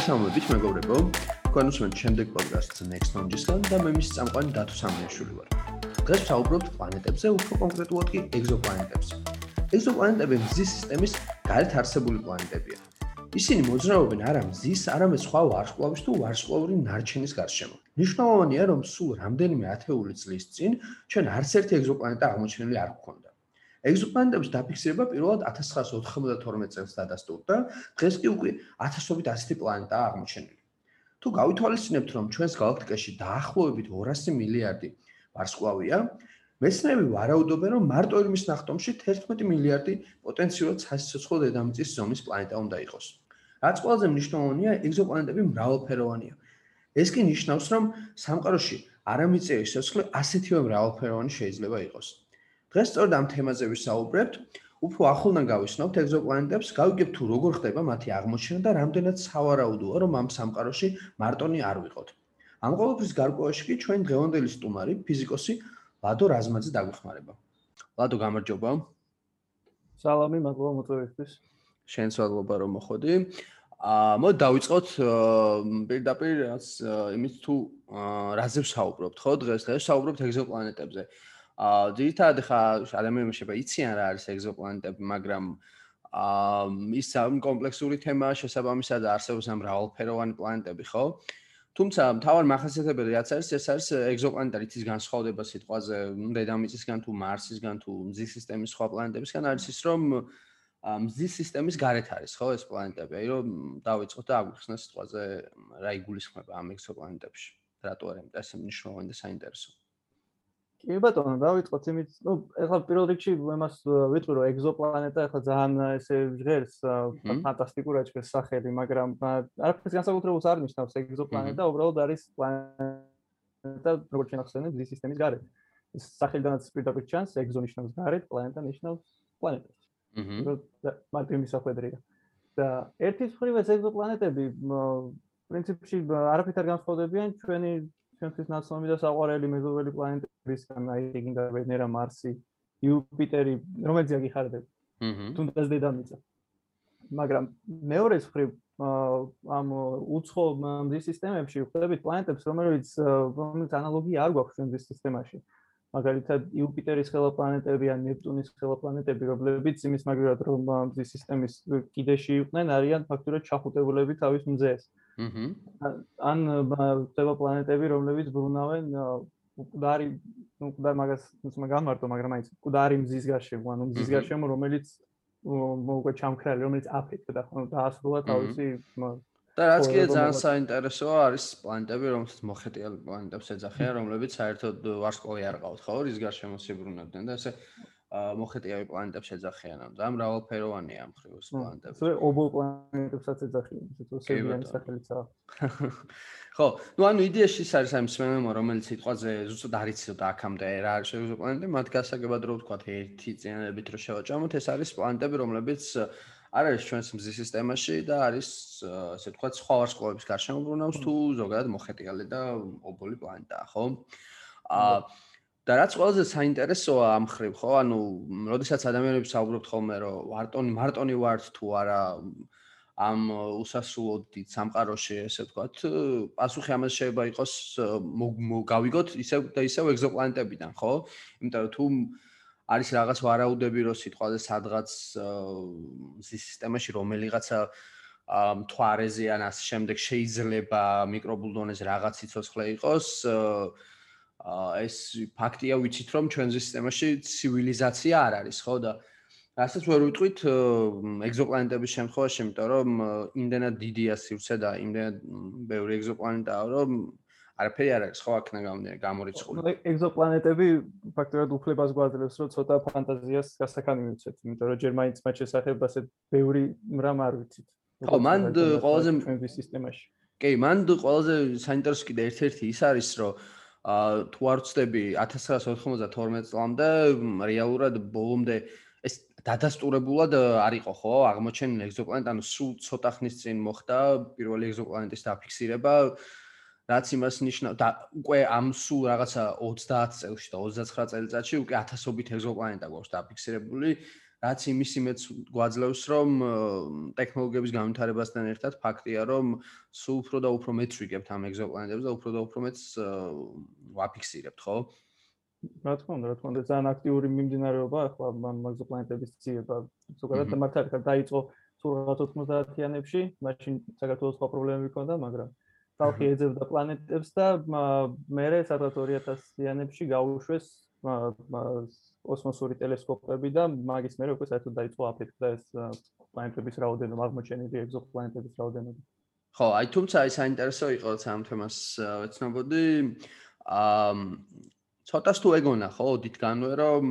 მოგესალმებით მეგობრებო. თქვენ უსმენთ შემდეგ პოდკასტს Next Knowledge-სგან და მე მის წამყვანი დათო სამიაშვილი ვარ. დღეს ვსაუბრობთ პლანეტებზე, უფრო კონკრეტულად კი ეგზოპლანეტებზე. ეგზოპლანეტები მზის სისტემის გარეთ არსებული პლანეტებია. ისინი მოძრაობენ არა მზის, არამედ სხვა ვარსკვლავის თუ ვარსკვლავური ნარჩენის გარშემო. მნიშვნელოვანია, რომ სულ რამდენიმე ათეული წლის წინ ჩვენ არც ერთი ეგზოპლანეტა აღმოჩენილი არ გქონდა. ეგზოპლანეტების დაფიქსირება პირველად 1992 წელს დადასტურდა. დღეს კი უკვე ათასობით ასეთი პლანეტაა აღმოჩენილი. თუ გავითვალისწინებთ, რომ ჩვენს galaktikaში დაახლოებით 200 მილიარდი ვარსკვლავია, მეცნიერები ვარაუდობენ, რომ მარტო ირმის ნახტომში 11 მილიარდი პოტენციურად სასიცოცხლო დედამიწის ზომის პლანეტა უნდა იყოს. რაც ყველაზე მნიშვნელოვანია, ეგზოპლანეტები მრავალფეროვანია. ეს კი ნიშნავს, რომ სამყაროში არამიწიერი სიცოცხლე ასეთივე მრავალფეროვანი შეიძლება იყოს. დღეს სწორედ ამ თემაზე ვისაუბრებთ. უფრო ახლოდან გავისნობთ ეგზოპლანეტებს, გავიგებთ თუ როგორ ხდება მათი აღმოჩენა და რამდენად სავარაუდოა, რომ ამ სამყაროში მარტონი არ ვიყოთ. ამ ყოველფრის გარკვევაში კი ჩვენ დღევანდელი სტუმარი, ფიზიკოსი ლადო რაზმაძე დაგვეხმარება. ლადო, გამარჯობა. სალამი, მადლობა მოწვევისთვის. შენს ვალობა რომ მოხოდი. აა მოდ დავიწყოთ პირდაპირ რაც იმით თუ რაზე ვსაუბრობთ, ხო? დღეს დღეს ვსაუბრობთ ეგზოპლანეტებზე. აა ძირითადად ხა ადამიანები შეიძლება იციან რა არის ეგზოპლანეტები, მაგრამ აა ის ამ კომპლექსური თემაა შესაბამისად არსებობს ამ მრავალფეროვანი პლანეტები, ხო? თუმცა მთავარ მახასიათებელი რაც არის, ეს არის ეგზოპლანეტა, რითიც განსხვავდება სიტყვაზე დედამიწისგან თუ მარსისგან თუ მზის სისტემის სხვა პლანეტებისგან არის ის, რომ მზის სისტემის გარეთ არის, ხო, ეს პლანეტები. აი რომ დავიწყოთ და აგვიხსნა სიტყვაზე რა იგულისხმება ამ ეგზოპლანეტებში. რატო არის ეს მნიშვნელოვანი და საინტერესო? კი ბატონო, დავიწყოთ იმით, ну, ეხლა პირველ რიგში იმას ვიტყვი, რომ ეგზოპლანეტა ეხლა ძალიან ესე ჟღერს ფანტასტიკურად ჭრეს სახელი, მაგრამ არაფერს განსაკუთრებულს არ ნიშნავს ეგზოპლანეტა, უბრალოდ არის პლანეტა, როგორც შეხსენე, მზის სისტემის გარეთ. ეს სახელიდანაც პირდაპირ ჩანს, ეგზო ნიშნავს გარეთ, პლანეტა ნიშნავს პლანეტას. აჰა. მარტო იმის ახვედრია. და ერთის მხრივ ეს ეგზოპლანეტები პრინციპში არაფერით არ განსხვავდებიან ჩვენი ჩვენთვის ნაცნობი და საყვარელი მეზობელი პლანეტებისგან, აი ეგინდა ვენერა, მარსი, იუპიტერი, რომელიც აგიხარდება. აჰა. თუნდაც დედამიწა. მაგრამ მეორე მხრივ ამ უცხო მზის სისტემებში ვხვდებით პლანეტებს, რომელიც რომელიც ანალოგია არ გვაქვს ჩვენ მზის სისტემაში. მაგალითად, იუპიტერის ხელა პლანეტები ან ნეპტუნის ხელა პლანეტები, რომლებიც იმის მაგალითად რომ მზის სისტემის კიდეში იყვნენ, არიან ფაქტურად ჩახუტებულები თავის მზეს. აჰა. აჰა. ან ხდება პლანეტები, რომლებიც ბრუნავენ მკვდარი, ну, მკვდარ მაგას თუმცა გამარტო, მაგრამ აი, მკვდარი მზის გარშემო, ანუ მზის გარშემო, რომელიც მოგა ჩამქრალი, რომელიც აფეთქდა, ხო, დაასრულა თავისი და რაც კიდე ძალიან საინტერესოა არის პლანეტები, რომელსაც მოხეტიალ პლანეტებს ეძახიან, რომლებიც საერთოდ ვარსკვლავი არ ყავთ, ხო, რის გარშემო სიბრუნებდნენ და ესე მოხეტიავი პლანეტებს ეძახიან ამ და მრავალფეროვანია ამ ხრივ ეს პლანეტები. სულ ობოლ პლანეტებსაც ეძახიან, ისე სერვიანის სახელიცაა. ხო, ну ანუ იდეაში ის არის აი მსმენელმა რომელიც სიტყვაზე ზუსტად არ იცი და აქამდე რა არის ეს პლანეტები, მათ გასაგებად რო ვთქვა ერთი წინადებით რო შევაჭამოთ, ეს არის პლანეტები, რომლებიც არ არის ჩვენს მზის სისტემაში და არის ასე ვთქვა სხვა ვარსკვლავების გარშემო ბრუნავს თუ ზოგადად მოხეტიალე და ობოლი პლანეტაა, ხო? აა და რაც ყველაზე საინტერესოა ამ ხრივ, ხო? ანუ, როდესაც ადამიანები საუბრობთ ხოლმე, რომ ვარტონი, მარტონი ვართ თუ არა ამ უსასრულო სამყაროში, ესე ვთქვათ, პასუხი ამას შეიძლება იყოს გავიგოთ ისევ და ისევ ეგზოპლანეტებიდან, ხო? იმიტომ რომ თუ არის რაღაც ვარაუდები, რომ სიტყვაზე სადღაც სისტემაში რომელიღაცა მთვარეზე ან ასე შემდეგ შეიძლება მიკრობულდონეს რაღაც სიცოცხლე იყოს, ეს ფაქტია ვიცით რომ ჩვენს სისტემაში ცივილიზაცია არ არის ხო და რასაც ვერ ვიტყვით ეგზოპლანეტების შემთხვევაში იმიტომ რომ იმდენად დიდია სივრცე და იმდენად ბევრი ეგზოპლანეტაა რომ არაფერი არ არის ხო აქნა გამორიცხული. ეგზოპლანეტები ფაქტობრივად უფლებას გვაძლევს რომ ცოტა ფანტაზიას გასახანი მივცეთ იმიტომ რომ ჯერ მაინც მათ შესახებ ასე ბევრი მრამ არ ვიცით. ხო მან ყველაზე ჩვენს სისტემაში. კი მან ყველაზე საინტერესო კიდე ერთ-ერთი ის არის რომ ა თუ არ ვწდები 1992 წლამდე რეალურად ბოლომდე ეს დადასტურებულად არ იყო ხო აღმოჩენილი ეგზოპლანეტ ანუ სულ ცოტა ხნის წინ მოხდა პირველი ეგზოპლანეტის დაფიქსირება რაც იმას ნიშნავს და უკვე ამ სულ რაღაცა 30 წელში და 29 წელიწადში უკვე ათასობით ეგზოპლანეტა გვაქვს დაფიქსირებული რაც იმის იმედს გვაძლევს, რომ ტექნოლოგიების განვითარებასთან ერთად ფაქტია, რომ სულ უფრო და უფრო მეც ვიგებთ ამ ეგზოპლანეტებს და უფრო და უფრო მეც ვაფიქსირებთ, ხო? რა თქმა უნდა, რა თქმა უნდა, ძალიან აქტიური მიმდინარეობა ახლა ამ ეგზოპლანეტების ძიება. ზოგადად მართალია დაიწყო სულ 90-იანებში, მაშინ საქართველოს სხვა პრობლემები ჰქონდა, მაგრამ ხალხი ეძებდა პლანეტებს და მე სადღაც 2000-იანებში გაუშვეს კოსმოსური ტელესკოპები და მაგის მერე უკვე საერთოდ დაიწყო აფეთქდა ეს პლანეტების რაოდენობა, აღმოჩენილი ეგზოპლანეტების რაოდენობა. ხო, აი თუმცა აი საინტერესო იყო სამ თემას ვეცნობოდი. აა ცოტას თუ ეგონა ხო, დიდგანვე რომ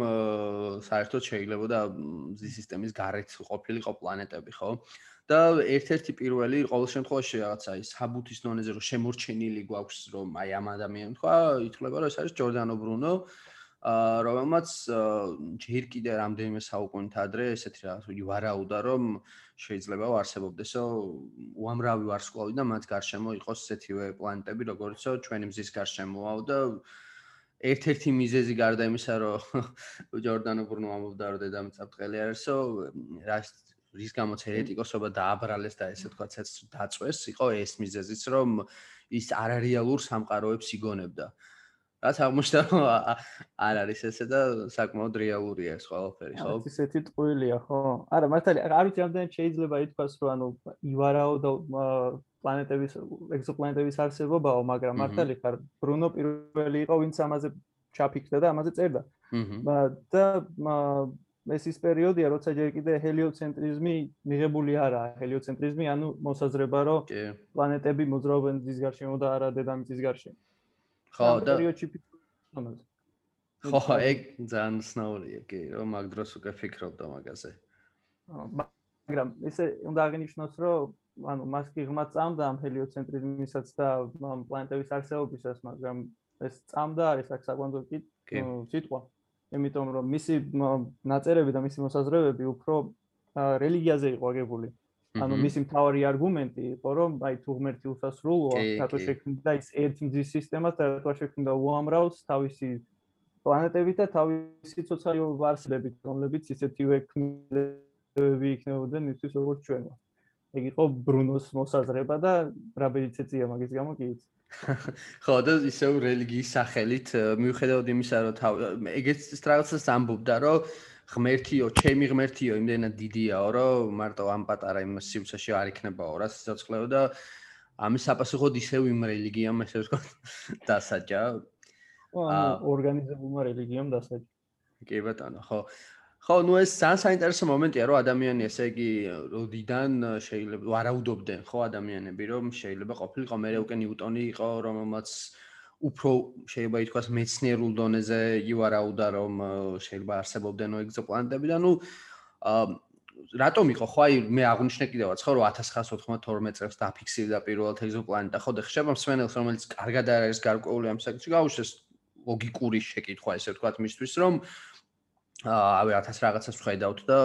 საერთოდ შეიძლება და მზის სისტემის გარეთ ყოფილიყო პლანეტები, ხო? და ერთ-ერთი პირველი ყოველ შემთხვევაში რაღაცა ის საბუთის დონეზე რომ შემორჩენილი გვაქვს რომ აი ამ ადამიანს თქვა, ითვლება რომ ეს არის ჯორდანო ბრუნო. აა რომელმაც ჯერ კიდე რამდენიმე საუკუნით ადრე ესეთი რაღაც იგი ვარაუდა რომ შეიძლება ვარსებობდესო უამრავი ვარსკვლავი და მათ გარშემო იყოს ესეთივე პლანეტები როგორიცო ჩვენი მზის გარშემოა და ერთ-ერთი მიზეზი გარდა იმისა რომ ჯორდანო ბრუნო ამბობდა რომ დედამიწა ბრტყელი არისო რა რის გამოც ერეტიკოსობა დააბრალეს და ესე თქვა ცეც დაწვეს იყო ეს მიზეზიც რომ ის არარეალურ სამყაროებს იგონებდა. რაც აღმოჩნდა არ არის ესე და საკმაოდ რეალურია ეს ყველაფერი ხო? ეს ისეთი ტყუილია ხო? არა მართალია არ ვიცი რამდენად შეიძლება ითქვას რომ ანუ ივარაო და პლანეტების ეგზოპლანეტების არსებობაო მაგრამ მართალი ხარ ბრუნო პირველი იყო ვინც ამაზე ჩაფიქრდა და ამაზე წერდა. და ეს ის პერიოდია როცა ჯერ კიდე ჰელიოცენტრიზმი მიღებული არაა ჰელიოცენტრიზმი ანუ მოსაზრება რომ პლანეტები მოძრაობენ მზის გარშემო და არა დედამიწის გარშემო. ხო და პერიოდში ფიქრობ ხო ეგ ძალიან სნაურია კი რომ მაგ დროს უკვე ფიქრობდა მაგაზე. მაგრამ ესე უნდა აღინიშნოს რომ ანუ მას კი ღმა წამდა ამ ჰელიოცენტრიზმისაც და ამ პლანეტების არსებობისას მაგრამ ეს წამდა არის აქ საკვანძო კი სიტყვა. იმიტომ რომ მისი ნაწერები და მისი მოსაზრებები უფრო რელიგიაზე იყო აგებული ანუ მისი მთავარი არგუმენტი იყო რომ აი თუ ღმერთი უსასრულოა, რატო შექმნიდა ის ერთ მზის სისტემას და რატო შექმნიდა უამრავს თავისი პლანეტებით და თავისი სოციალური ვარსებით, რომლებიც ისეთივე ქმნილებები იქნებოდნენ ისთვის როგორც ჩვენო. ეგ იყო ბრუნოს მოსაზრება და რა ბედიცეცია მაგის გამო კი იცი. ხო და ისევ რელიგიის სახელით მიუხედავად იმისა რომ თავ ეგეც რაღაცას ამბობდა რომ ღმერთიო, ჩემი ღმერთიო, იმდენად დიდიაო, რომ მარტო ამ პატარა იმ სივრცეში არ იქნებაო რა სიცოცხლეო და ამის საპასუხოდ ისევ იმ რელიგიამ ესე ვთქვა დასაჯა. აა ორგანიზებულმა რელიგიამ დასაჯა. კი ბატონო, ხო. ხო, ნუ ეს ძალიან საინტერესო მომენტია, რომ ადამიანი ესე იგი როდიდან შეიძლება ვარაუდობდნენ, ხო, ადამიანები, რომ შეიძლება ყოფილიყო მე უკვე ნიუტონი იყო, რომელმაც უფრო შეიძლება ითქვას მეცნიერულ დონეზე ივარაუდა რომ შეიძლება არსებობდნო ეგზოპლანეტები და ნუ რატომ იყო? ხო აი მე აღნიშნე კიდევაც ხო რომ 1992 წელს დაფიქსირდა პირველად ეგზოპლანეტა ხო და ხშირად მსმენელს რომელიც კარგად არის გარკვეული ამ საკითხში გაუშვეს ლოგიკური შეკითხვა ესე ვთქვათ მისთვის რომ აი 1000 რაღაცას ვხედავთ და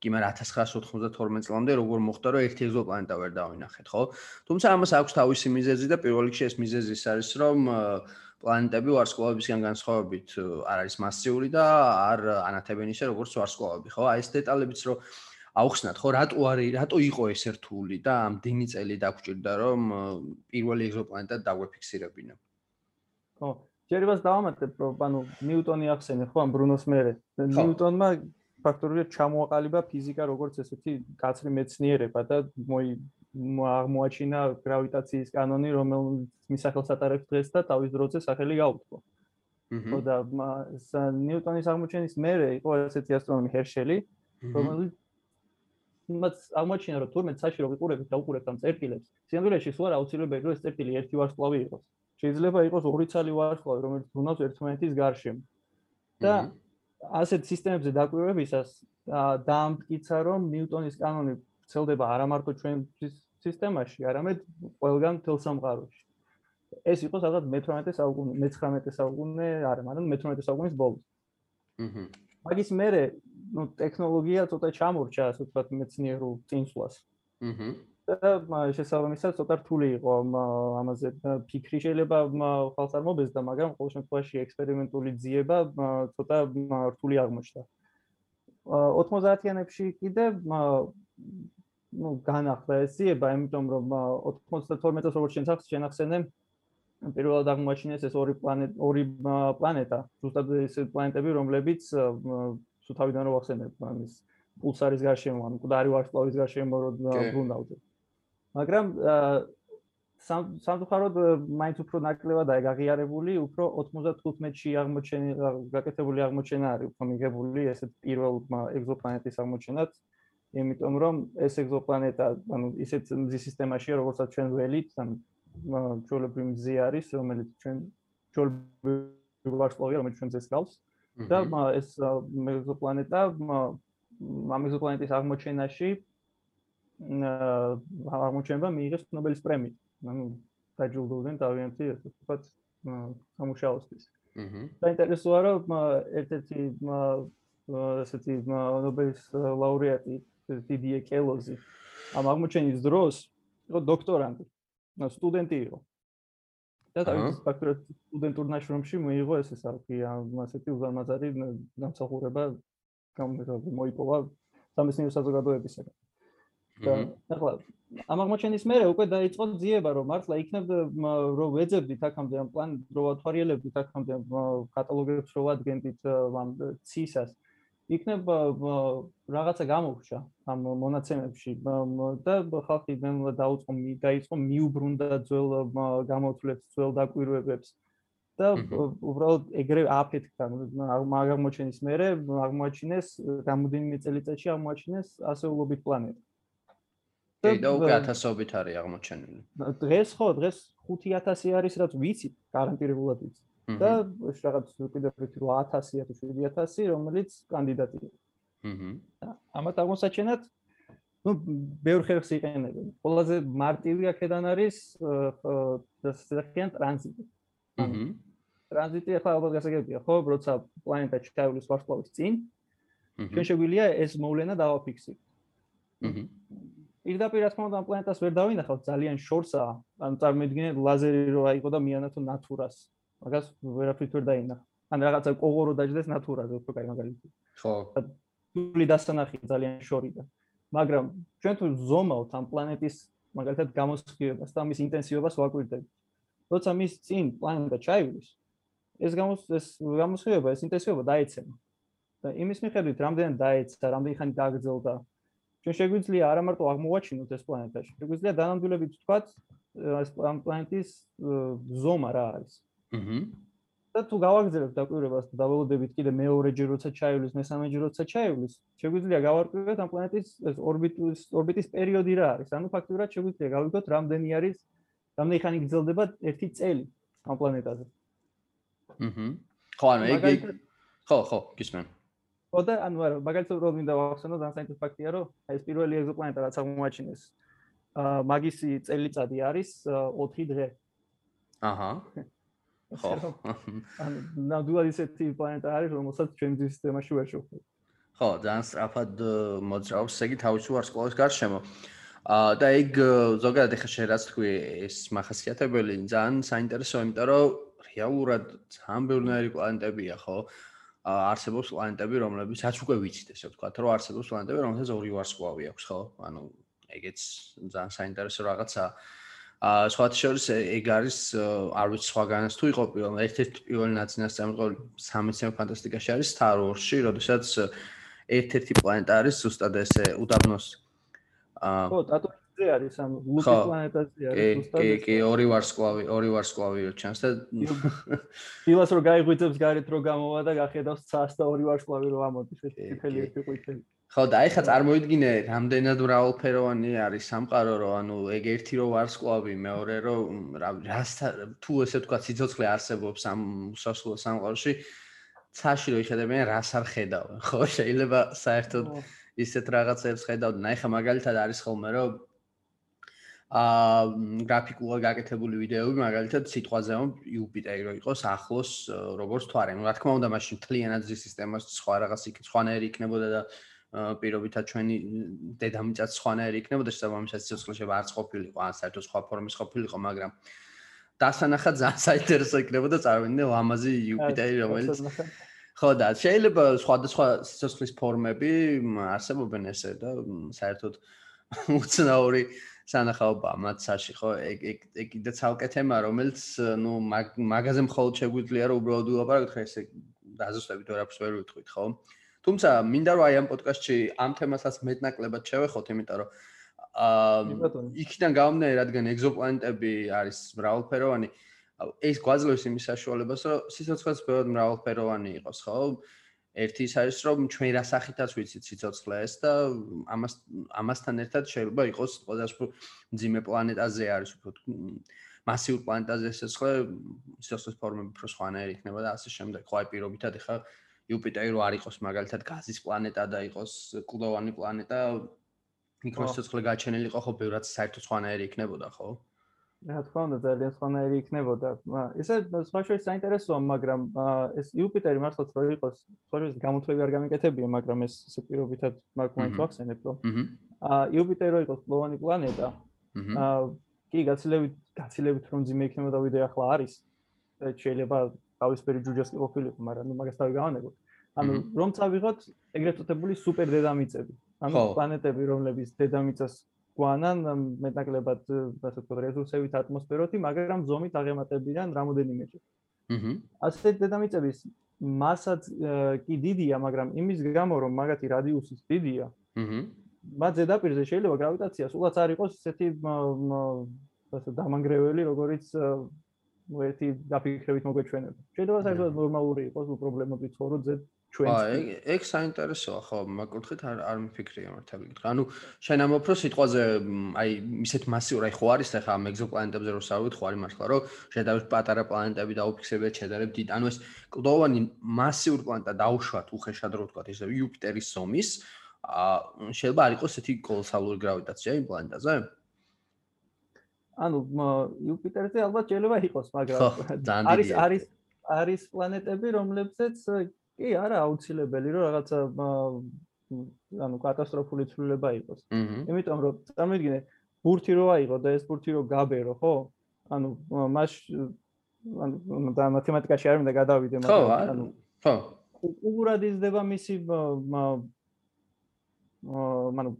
კი მაგრამ 1992 წლამდე როგორ მოხდა რომ ერთი ეგზოპლანეტა ვერ დავინახეთ ხო? თუმცა ამას აქვს თავისი მიზეზი და პირველ რიგში ეს მიზეზი ის არის რომ პლანეტები ვარსკვლავებისგან განსხვავებით არ არის მასიური და არ ანათებენ ისე როგორც ვარსკვლავები ხო? აი ეს დეტალებიც რომ აუხსნათ ხო? რატო არის რატო იყო ეს ერთული და ამდენი წელი დაგჭირდა რომ პირველი ეგზოპლანეტა დაგვეფიქსირებინა? ხო. შეიძლება დავამატებ რომ ანუ ნიუტონი ახსენე ხო? ამ ბრუნოს მერე. ნიუტონმა ფაქტობრივად ჩამოაყალიბა ფიზიკა როგორც ესეთი კაცრი მეცნიერება და მოი აღმოაჩინა გრავიტაციის კანონი, რომელიც მისახელს ატარებს დღეს და თავის დროზე სახელი გაუთხო. ხო და ნიუტონის აღმოჩენის მერე იყო ესეთი ასტრონომი ჰერშელი, რომელიც მათ აღმოჩინა, რომ თურმე ცაში რო ვიყურებით და უყურებთ ამ წერტილებს, სინამდვილეში სულ აუცილებელია რომ ეს წერტილი ერთი ვარსკვლავი იყოს. შეიძლება იყოს ორი ცალი ვარსკვლავი, რომელიც ბრუნავს ერთმანეთის გარშემო. და ასეთ სისტემებზე დაკვირვებისას დაამტკიცა რომ ნიუტონის კანონი ვრცელდება არა მარტო ჩვენ სისტემაში, არამედ ყველგან თელ სამყაროში. ეს იყო სადღაც მე-18 საუკუნე, მე-19 საუკუნე, არა, მაგრამ მე-18 საუკუნის ბოლოს. აჰა. მაგის მერე, ну, ტექნოლოგია ცოტა ჩამორჩა, ასე ვთქვათ, მეცნიერულ წინსვლას. აჰა. და შესაბამისად ცოტა რთული იყო ამაზე ფიქრი შეიძლება ხალხს არ მობეზდა, მაგრამ ყოველ შემთხვევაში ექსპერიმენტული ძიება ცოტა რთული აღმოჩნდა. 90-იანებში კიდე ну განახლა ეს ძიება, იმიტომ რომ 92 წელს როგორც შენ სახს შენახსენე პირველად აღმოაჩინეს ეს ორი პლანეტა, ორი პლანეტა, ზუსტად ეს პლანეტები, რომლებიც თუ თავიდან რო ახსენებ, ამის პულსარის გარშემო, ან მკვდარი ვარსკვლავის გარშემო რო ბრუნავდნენ. მაგრამ სამწუხაროდ მაინც უფრო ნაკლებადაა გაღიარებული, უფრო 95-ში აღმოჩენილი გაკეთებული აღმოჩენა არის უფრო მიღებული ესეთ პირველ ეგზოპლანეტის აღმოჩენად. იმიტომ რომ ეს ეგზოპლანეტა, ანუ ისეთ მზის სისტემაშია, როგორცაც ჩვენ ველით, ან ჩვეულებრივი მზი არის, რომელიც ჩვენ ჩვეულებრივი ვარსკვლავია, რომელიც ჩვენ ძეს გავს. და ეს ეგზოპლანეტა ამ ეგზოპლანეტის აღმოჩენაში აღმოჩენება მიიღეს ნობელის პრემია. ანუ დაჯილდოვდნენ თავიანთი ასე ვთქვათ სამუშაოსთვის. აჰა. საინტერესოა რომ ერთ-ერთი ასეთი ნობელის ლაურეატი დიდიე კელოზი ამ აღმოჩენის დროს იყო დოქტორანტი, სტუდენტი იყო. და თავის ფაქტურად სტუდენტურ ნაშრომში მიიღო ეს ეს არქი ამ ასეთი უზარმაზარი დამსახურება გამოიპოვა სამეცნიერო საზოგადოებისგან. და ახლა ამ აღმოჩენის მერე უკვე დაიწყო ძიება რომ მართლა იქნებ რომ ვეძებდით აქამდე ამ პლან რო ვათვალიერებდით აქამდე კატალოგებს რო ვადგენდით ამ ცისას. იქნებ რაღაცა გამოვრჩა ამ მონაცემებში და ხალხი ნელა დაუწყო დაიწყო მიუბრუნდა ძველ გამოთვლებს ძველ დაკვირვებებს. და უბრალოდ ეგრე აფეთქა აღმოჩენის მერე აღმოაჩინეს რამოდენიმე წელიწადში აღმოაჩინეს ასეულობით პლანეტა და უკვე 1000-ობით არის აღმოჩენილი. დღეს ხო, დღეს 5000 არის, რაც ვიცი, გარანტირებულად ვიცი. და რაღაც კიდევ ერთი 8000 თუ 7000, რომელიც კანდიდატია. აჰა. ამათ აღმოსაჩენად ну, ბევრ ხერხს იყენებენ. ყველაზე მარტივი აქედან არის დასახიან ტრანზიტი. აჰა. ტრანზიტი ახლა ალბათ გასაგებია, ხო, როცა პლანეტა ჩაივლის ვარსკვლავის წინ, ჩვენ შეგვიძლია ეს მოვლენა დავაფიქსიროთ. აჰა. პირდაპირ რა თქმა უნდა ამ პლანეტას ვერ დავინახავთ ძალიან შორსაა. ანუ წარმოიდგინეთ ლაზერი რო აიღო და მიანათო ნატურას მაგას ვერაფრით ვერ დაინახა ან რაღაცა კოღორო დაждდეს ნატურაზე უფრო კაი მაგალითი ხო. თული დასანახი ძალიან შორიდა მაგრამ ჩვენ თუ ზომავთ ამ პლანეტის მაგალითად გამოსხივებას და მის ინტენსივობას ვაკვირდებით. როცა მის წინ პლანეტა ჩაივლის ეს გამოს ეს გამოსხივება ეს ინტენსივობა დაეცემა. და იმის მიხედვით რამდენად დაეცა რამდენი ხანი დააგრძელდა ჩვენ შეგვიძლია არა მარტო აღმოვაჩინოთ ეს პლანეტაში, შეგვიძლია დანამდვილებით ვთქვათ ეს პლანეტის ზომა რა არის. აჰა. და თუ გავაგზავნებთ დაკვირვებას და დავალოდებით კიდე მეორეჯერ როცა ჩაივლის, მესამეჯერ როცა ჩაივლის, შეგვიძლია გავარკვიოთ ამ პლანეტის ეს ორბიტის ორბიტის პერიოდი რა არის. ანუ ფაქტურად შეგვიძლია გავიგოთ რამდენი არის რამდენი ხანი გრძელდება ერთი წელი ამ პლანეტაზე. აჰა. ხო, ანუ ეგ ხო, ხო, გისმენ. ხო და ანუ არა მაგალითად რო მინდა ვახსენო ძალიან საინტერესო ფაქტია რომ ეს პირველი ეგზოპლანეტა რაც აღმოაჩინეს აა მაგისი წელიწადი არის 4 დღე. აჰა. ხო. ანუ ნამდვილად ისეთი პლანეტა არის რომელსაც ჩვენ ძის სისტემაში ვერ შევხვდებით ხო ძალიან სწრაფად მოძრაობს ესე იგი თავისი ვარსკვლავის გარშემო. აა და ეგ ზოგადად ეხა შენ რაც თქვი ეს მახასიათებელი ძალიან საინტერესოა იმიტომ რომ რეალურად ძალიან ბევრი პლანეტებია ხო არსებობს პლანეტები, რომლებიც რაც უკვე ვიცით, ესე ვთქვათ, რომ არსებობს პლანეტები, რომელსაც ორი ვარსკვლავი აქვს, ხო? ანუ ეგეც ძალიან საინტერესო რაღაცაა. აა სხვათა შორის ეგ არის არ ვიცი სხვაგანაც თუ იყო პირველ ერთ-ერთი პირველი ნაცნასწამყოლი სამეცნიერო ფანტასტიკაში არის Star Wars-ში, როდესაც ერთ-ერთი პლანეტა არის ზუსტად ესე უდაბნოს აა ხო, დატო ზე არის ამ ლუკი პლანეტაზე არის უბრალოდ კი კი ორი ვარსკვლავი ორი ვარსკვლავი ჩანს და ფილოს რო გაიღვიძებს გარეთ რო გამოვა და გახედავს ცას და ორი ვარსკვლავი რო ამოდის ეს წითელი ერთი ყვითელი. ხო და ეხა წარმოიდგინე რამდენად მრავალფეროვანი არის სამყარო რო ანუ ეგ ერთი რო ვარსკვლავი მეორე რო რასთან თუ ესე თქვა სიცოცხლე არსებობს ამ უსასრულო სამყაროში ცაში რო იხედებიან რას არ ხედავენ? ხო შეიძლება საერთოდ ისეთ რაღაცებს ხედავდნენ. აი ხა მაგალითად არის ხოლმე რომ აა გრაფიკულად გაკეთებული ვიდეოები მაგალითად სიტყვაზე რომ იუპიტერი რო იყოს ახლოს როგორც თვარე. ну, რა თქმა უნდა, მაშინ თლიანად ზის სისტემას სხვა რაღაც იქ სხვანაირი იქნებოდა და პირობითად ჩვენი დედამიწაც სხვანაირი იქნებოდა, შესაბამისად სიცოცხლე შეიძლება არც ყოფილიყო, ან საერთოდ სხვა ფორმის ყოფილიყო, მაგრამ დასანახად ძალიან საინტერესო იქნებოდა წარმოიდგინე ლამაზი იუპიტერი, რომელიც ხო და შეიძლება სხვადასხვა სიცოცხლის ფორმები არსებობენ ესე და საერთოდ უცნაური სანახაობა მათსაში ხო? ეგ ეგ ეგ კიდე ცალკე თემა რომელიც ნუ მაგაზე მხოლოდ შეგვიძლია რომ უბრალოდ ვილაპარაკოთ ხა ესე დაზუსტებით ვერაფერს ვერ ვიტყვით ხო? თუმცა მინდა რომ აი ამ პოდკასტში ამ თემასაც მეტნაკლებად შევეხოთ იმიტომ რომ აა იქიდან გამომდინარე რადგან ეგზოპლანეტები არის მრავალფეროვანი ეს გვაძლევს იმის საშუალებას რომ სიცოცხლეც ბევრად მრავალფეროვანი იყოს ხო ერთი ის არის რომ ჩვენ რა სახითაც ვიცით სიცოცხლეს და ამას ამასთან ერთად შეიძლება იყოს ყველაზე მძიმე პლანეტაზე არის უფრო მასიურ პლანეტაზე სიცოცხლე სიცოცხლის ფორმები უფრო სხვანაირი იქნება და ასე შემდეგ. ხო აი პირობითად ეხა იუპიტერი რო არ იყოს მაგალითად გაზის პლანეტა და იყოს კლდოვანი პლანეტა იქ რო სიცოცხლე გაჩენილი იყო ხო ბევრად საერთოდ სხვანაირი იქნებოდა ხო რა თქმა უნდა ძალიან სხვანაირი იქნებოდა. ესე სხვა შეიძლება საინტერესოა, მაგრამ ეს იუპიტერი მართლაც რო იყოს, შეიძლება გამოთვლები არ გამიკეთებია, მაგრამ ეს ისე პირობითად მაგ მომენტს ვახსენებ, რომ აა იუპიტერი რო იყოს პლოვანი პლანეტა, აა კი გაცილებით გაცილებით რომ ძიმე იქნებოდა ვიდრე ახლა არის. შეიძლება თავისფერი ჯუჯას კი ყოფილიყო, მაგრამ ნუ მაგას თავი გავანებოთ. ანუ რომ წავიღოთ ეგრეთ წოდებული სუპერ დედამიწები. ანუ პლანეტები, რომლებიც დედამიწას გვანან მეტაკლებად ასე ვთქვათ რეზურსებით ატმოსფეროთი, მაგრამ ზომით აღემატებიან რამოდენიმეჯერ. აჰა. ასე დედამიწების მასაც კი დიდია, მაგრამ იმის გამო რომ მაგათი რადიუსიც დიდია. აჰა. მათ ზედაპირზე შეიძლება გრავიტაცია სულაც არ იყოს ესეთი ასე დამანგრეველი, როგორიც ერთი დაფიქრებით მოგვეჩვენება. შეიძლება საერთოდ ნორმალური იყოს, პრობლემები ცხოვროთ ზედ ჩვენს აი ეგ საინტერესოა ხო მაგკუთხით არ არ მიფიქრია მართალი გითხრა. ანუ შენ ამ უფრო სიტყვაზე აი ისეთ მასიურ აი ხო არის ახლა ამ ეგზოპლანეტებზე რო საუბრობთ ხო არის მართლა რომ შედარებით პატარა პლანეტები დაუფიქსებიათ შედარებით დიდ ანუ ეს კლდოვანი მასიურ პლანეტა დაუშვათ უხეშად რო ვთქვა ესე იუპიტერის ზომის ა შეიძლება არ იყოს ესეთი კოლოსალური გრავიტაცია იმ პლანეტაზე. ანუ იუპიტერზე ალბათ შეიძლება იყოს მაგრამ არის არის არის პლანეტები რომლებზეც კი, არა, აუცილებელი რომ რაღაცა ანუ კატასტროფული ცვლილება იყოს. იმიტომ რომ წარმოიდგინე, ბურთი რო აიღო და ეს ბურთი რო გაბერო, ხო? ანუ მას ანუ და მათემატიკაში არ მინდა გადავიდე, მაგრამ ანუ ხო. უბრალოდ იზრდება მისი ანუ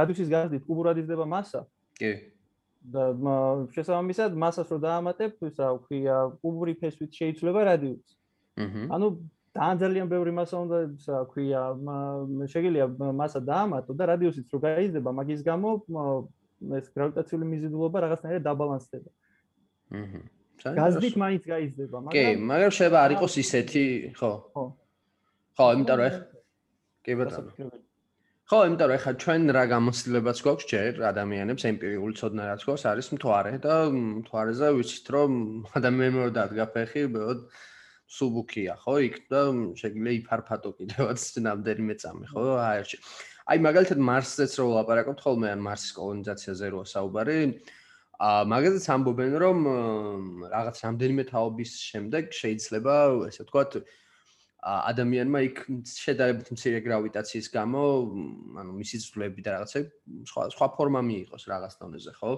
რადიუსის გაზრდით უბრალოდ იზრდება მასა. კი. და შესაბამისად მასას რო დაამატებ, ისა ვქვია, უბური ფესვით შეიძლება რადიუსი. აჰა. ანუ ძალიან ძალიან ბევრი მასა უნდა ქვია შეიძლება მასა დაამატო და რადიუსიც რო გაიზრდება მაგის გამო ეს გრავიტაციული მიზიდულობა რაღაცნაირად დაბალანსდება. აჰა. გაზდით მაინც გაიზრდება, მაგრამ კი, მაგრამ შეიძლება არ იყოს ისეთი, ხო? ხო. ხო, იმიტომ რომ კი ბატონო. ხო, იმიტომ რომ ეხლა ჩვენ რა გამოცდილებაც გვაქვს ჯერ ადამიანებს ემპირიული ცოდნა რაც გვაქვს არის მთვარე და მთვარეზე ვიცით რომ ადამიანმა რო დადგა ფეხი, ბოდ სუბუქია, ხო? იქ და შეიძლება იფარფატო კიდევაც ნამდვილი მეწამი, ხო? აერჩი. აი მაგალითად მარსზეც რო ვლაპარაკობთ ხოლმე ან მარსის კოლონიზაციაზე როა საუბარი, აა მაგაზეც ამბობენ რომ რაღაც რამდენიმე თაობის შემდეგ შეიძლება ესე ვთქვათ ადამიანმა იქ შედარებით მცირე გრავიტაციის გამო, ანუ მისი ძვლები და რაღაცა სხვა სხვა ფორმა მიიღოს რაღაც დონეზე, ხო?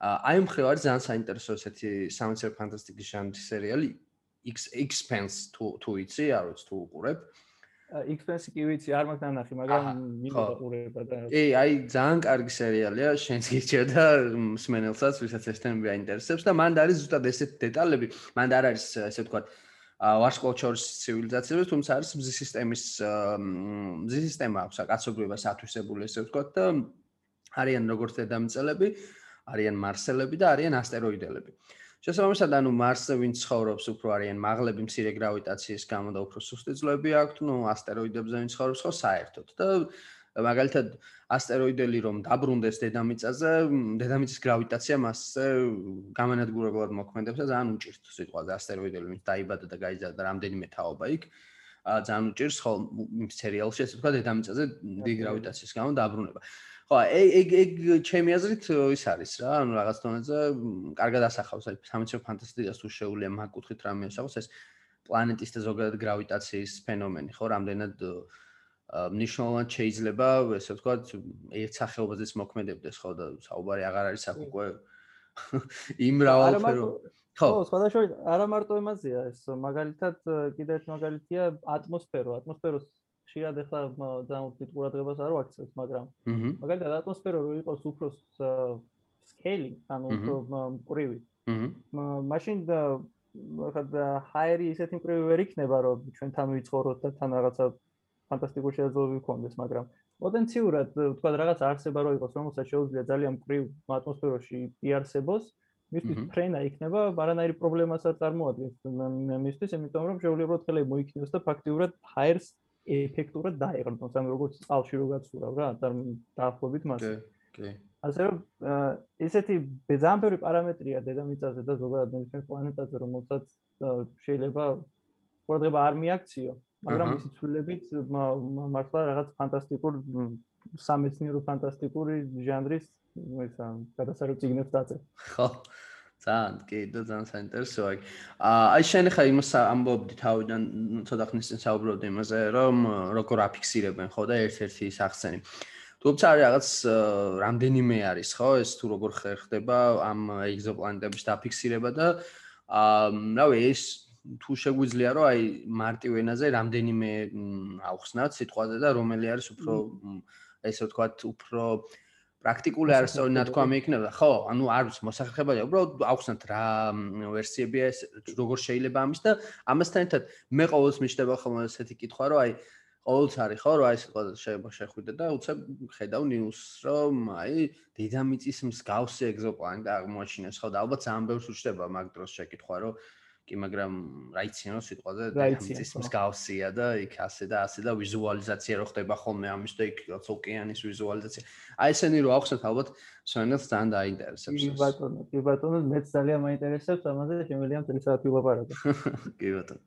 აი მხრივ არის ძალიან საინტერესო ესეთი სამეცნიერო ფანტასტიკის ჟანრის სერიალი X expense თუ თუ იცი, არ ვიცი თუ უყურებ. expense კი ვიცი, არ მაქვს ნანახი, მაგრამ მინდა უყურება და კი, აი ძალიან კარგი სერიალია, შენც გიჩერდა და სმენელსაც, ვისაც ეს თემები აინტერესებს და მანდ არის ზუსტად ესეთ დეტალები, მანდ არ არის ესე ვთქვათ ვარსკვლავთშორის ცივილიზაციები, თუმცა არის მზის სისტემის მზის სისტემა აქვს აკაცობრიობას ათვისებული ესე ვთქვათ და არიან როგორც დედამიწელები, არიან მარსელები და არიან ასტეროიდელები. შესაბამისად, ანუ მარსზე ვინც ცხოვრობს, უფრო არიან მაღლები მცირე გრავიტაციის გამო და უფრო სუსტი ძვლები აქვთ, ну, ასტეროიდებზე ვინც ცხოვრობს, ხო, საერთოდ. და მაგალითად, ასტეროიდელი რომ დაბრუნდეს დედამიწაზე, დედამიწის გრავიტაცია მასზე გამანადგურებლად მოქმედებს და ძალიან უჭირთ სიტყვაზე ასტეროიდელი ვინც დაიბადა და გაიზარდა რამდენიმე თაობა იქ. ა ძალიან უჭირს ხო იმ სერიალში ესე ვთქვა დედამიწაზე დიდი გრავიტაციის გამო დაბრუნება. ხო, ეგ ეგ ჩემი აზრით ის არის რა, ანუ რაღაც დონეზე კარგად ასახავს აი სამეცნიერო ფანტასტიკას თუ შეუძლია მაგ კუთხით რამე ასახავს ეს პლანეტის და ზოგადად გრავიტაციის ფენომენი, ხო, რამდენად მნიშვნელოვნად შეიძლება, ესე ვთქვათ, ერთ სახეობაზეც მოქმედებდეს, ხო და საუბარი აღარ არის აქ უკვე იმ რავალფერო ხო, სხვადასხვა არა მარტო ემაზეა ეს, მაგალითად კიდე ერთ მაგალითია ატმოსფერო. ატმოსფეროს შეიძლება ახლა ძალიან უფრო ყურადღებას არ ვაქცევთ, მაგრამ მაგალითად ატმოსფერო რო იყოს უფრო სკეილი, ანუ უფრო მკვრივი. მაშინ ხა ჰაერი ისეთი მკვრივი ვერ იქნება, რომ ჩვენ თან ვიცხოვროთ და თან რაღაცა ფანტასტიკური შესაძლებლობები გქონდეს, მაგრამ პოტენციურად თქვა რაღაც არსება რო იყოს, რომელსაც შეუძლია ძალიან მკვრივ ატმოსფეროში იარსებოს, მისთვის ფრენა იქნება, არანაირი პრობლემას არ წარმოადგენს მისთვის, იმიტომ რომ შეუძლია რომ ხელები მოიქნიოს და ფაქტიურად ჰაერს ეფექტურად დაეღრდნოს, ანუ როგორც წყალში რო გაცურავ რა, დაახლოებით მას. კი, კი. ასე რომ ესეთი ბეზამბერი პარამეტრია დედამიწაზე და ზოგადად ნებისმიერ პლანეტაზე, რომელსაც შეიძლება ყურადღება არ მიაქციო, მაგრამ ისიც ცვლილებით მართლა რაღაც ფანტასტიკურ სამეცნიერო ფანტასტიკური ჟანრის ისა გადასარო ციგნებს დაწერ. ხო. ძალიან კი და ძალიან საინტერესოა. აი შენ ხა იმას ამბობდი თავიდან ცოტა ხნის წინ საუბრობდი იმაზე, რომ როგორ აფიქსირებენ ხო და ერთ-ერთი სახსენი. თუმცა არის რაღაც რამდენიმე არის ხო ეს თუ როგორ ხერხდება ამ ეგზოპლანეტების დაფიქსირება და აა რავი ეს თუ შეგვიძლია რომ აი მარტივ ენაზე რამდენიმე ავხსნათ სიტყვაზე და რომელი არის უფრო ესე ვთქვათ უფრო პრაქტიკული არსო ნათქვამი იქნება. ხო ანუ არ ვიცი მოსახერხებელია უბრალოდ ავხსნათ რა ვერსიებია ეს როგორ შეიძლება ამის და ამასთან ერთად მე ყოველთვის მიჩნდება ხოლმე ესეთი კითხვა რომ აი ყოველთვის არის ხო რომ აი სიტყვა შეიძლება შეხვიდე და უცებ ხედავ ნიუსს რომ აი დედამიწის მსგავსი ეგზოპლანეტა აღმოაჩინეს ხო და ალბათ ძალიან ბევრს უჩნდება მაგ დროს შეკითხვა რომ კი მაგრამ რა იციან სიტყვაზე დედამიწის მსგავსია და იქ ასე და ასე და ვიზუალიზაცია რო ხდება ხოლმე ამის და იქ რაც ოკეანის ვიზუალიზაცია. აი ესენი რო ახსნათ ალბათ სვენელს ძალიან დაინტერესებს კი ბატონო კი ბატონო მეც ძალიან მაინტერესებს ამაზე შემიძლია მთელი საათი ვილაპარაკო. კი ბატონო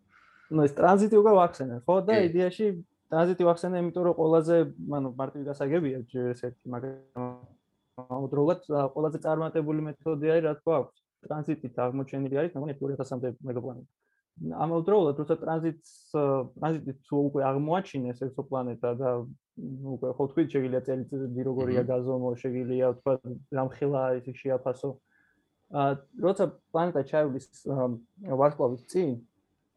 ну ეს ტრანზიტი უკვე ვახსენე ხო და იდეაში ტრანზიტი ვახსენე იმიტომ რომ ყველაზე ანუ მარტივი გასაგებია ესეთი მაგრამ აუდროულად ყველაზე წარმატებული მეთოდი არის რა თქმა უნდა ტრანზიტით აღმოჩენილი არის მაგალითად 2000-მდე მეგაპლანეტა. ამავდროულად, როცა ტრანზიტს ტრანზიტით თუ უკვე აღმოაჩინეს ექსოპლანეტა და უკვე ხო თქვი შეიძლება წელიწადი როგორია გაზომო, შეიძლება თქვა რამხელა ის შეაფასო. აა როცა პლანეტა ჩაივლის ვარსკვლავის წინ,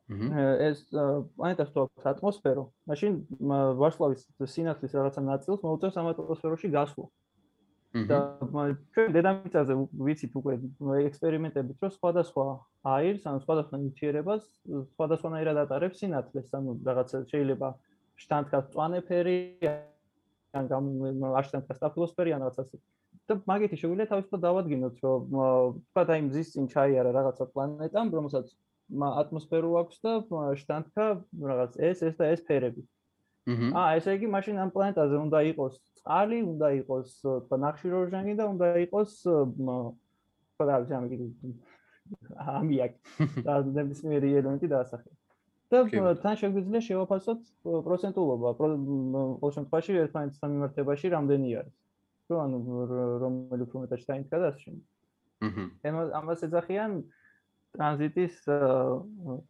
ეს პლანეტას თუ აქვს ატმოსფერო, მაშინ ვარსკვლავის სინათლის რაღაცა ნაწილს მოუწევს ამ ატმოსფეროში გასვლა. და ჩვენ დედამიწაზე ვიცით უკვე ექსპერიმენტებით რომ სხვადასხვა აირს, ანუ სხვადასხვა ნივთიერებას სხვადასხვანაირად ატარებს სინათლეს, ანუ რაღაცა შეიძლება შტანთქას წვანეფერი ან გამ სტაფილოსფერი ან რაღაც ასე. და მაგითი შეგვიძლია თავისუფლად დავადგინოთ, რომ თქვა და იმ მზის წინ ჩაიარა რაღაცა პლანეტამ, რომელსაც ატმოსფერო აქვს და შტანთქა რაღაც ეს ეს და ეს ფერები. აა ესე იგი მაშინ ამ პლანეტაზე უნდა იყოს წყალი, უნდა იყოს თქვა ნახშირორჟანგი და უნდა იყოს თქვა რა ვიცი ამი ამიაკი და ნებისმიერი ელემენტი დაასახელოს. და თან შეგვიძლია შევაფასოთ პროცენტულობა ყოველ შემთხვევაში ერთმანეთთან მიმართებაში რამდენი არის. რომ ანუ რომელი უფრო მეტად შეიძლება და ასე შემდეგ. აჰა. ამას ეძახიან ტრანზიტის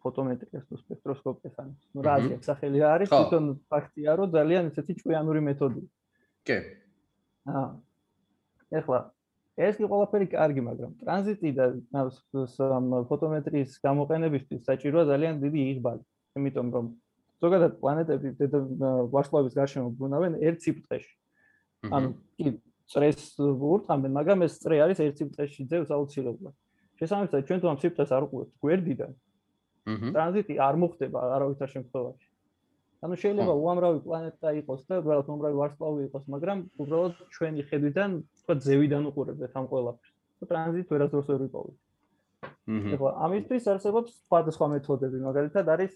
ფოტომეტრიას თუ სპექტროსკოპიას ან ნუ რა აქვს სახელი არის თვითონ ფაქტია რომ ძალიან ესეთი ჭკვიანური მეთოდია. კი. აა ეხლა ეს კი ყველაფერი კარგი, მაგრამ ტრანზიტი და ფოტომეტრიის გამოყენებისთვის საჭიროა ძალიან დიდი იღბალი. იმიტომ რომ ზოგადად პლანეტები ვარსკვლავის გარშემო ბრუნავენ ერთ სიბრტყეში. ანუ კი წრეს ვურტყამენ, მაგრამ ეს წრე არის ერთ სიბრტყეში ძევს აუცილებლად. შესაბამისად ჩვენ თუ ამ სიფრთხეს არ უყურებთ გვერდიდან ტრანზიტი არ მოხდება არავითარ შემთხვევაში ანუ შეიძლება უამრავი პლანეტა იყოს და უბრალოდ უამრავი ვარსკვლავი იყოს მაგრამ უბრალოდ ჩვენი ხედვიდან თქვა ზევიდან უყურებთ ამ ყველაფერს. და ტრანზიტ ვერასდროს ვერ ვიპოვეთ ეხლა ამისთვის არსებობს სხვადასხვა მეთოდები. მაგალითად არის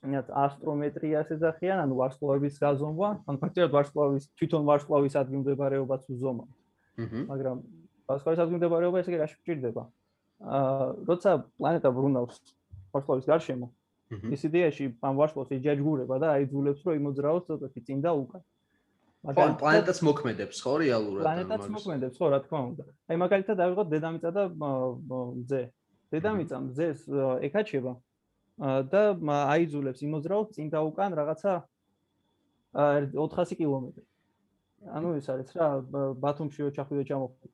ნიათ ასტრომეტრიას ეძახიან ანუ ვარსკვლავების გაზომვა ან ფაქტობრივად ვარსკვლავის თვითონ ვარსკვლავის ადგილმდებარეობაც უზომავ მაგრამ ვარსკვლავის ადგილმდებარეობა ესე იგი რა შეჭirdება აა როცა პლანეტა ბრუნავს ვარსკვლავის გარშემო ის იდეაში ამ ვარსკვლავს ეჯაჯგურება და აიძულებს რომ იმოძრაოს ცოტათი წინ და უკან. მაგრამ პლანეტაც მოქმედებს ხო რეალურად პლანეტაც მოქმედებს ხო რა თქმა უნდა. აი მაგალითად ავიღოთ დედამიწა და მზე დედამიწა მზეს ეკაჩება და აიძულებს იმოძრაოს წინ და უკან რაღაცა 400 კილომეტრი. ანუ ეს არის რა ბათუმში ოჩახვიდე ჩამოხვიდე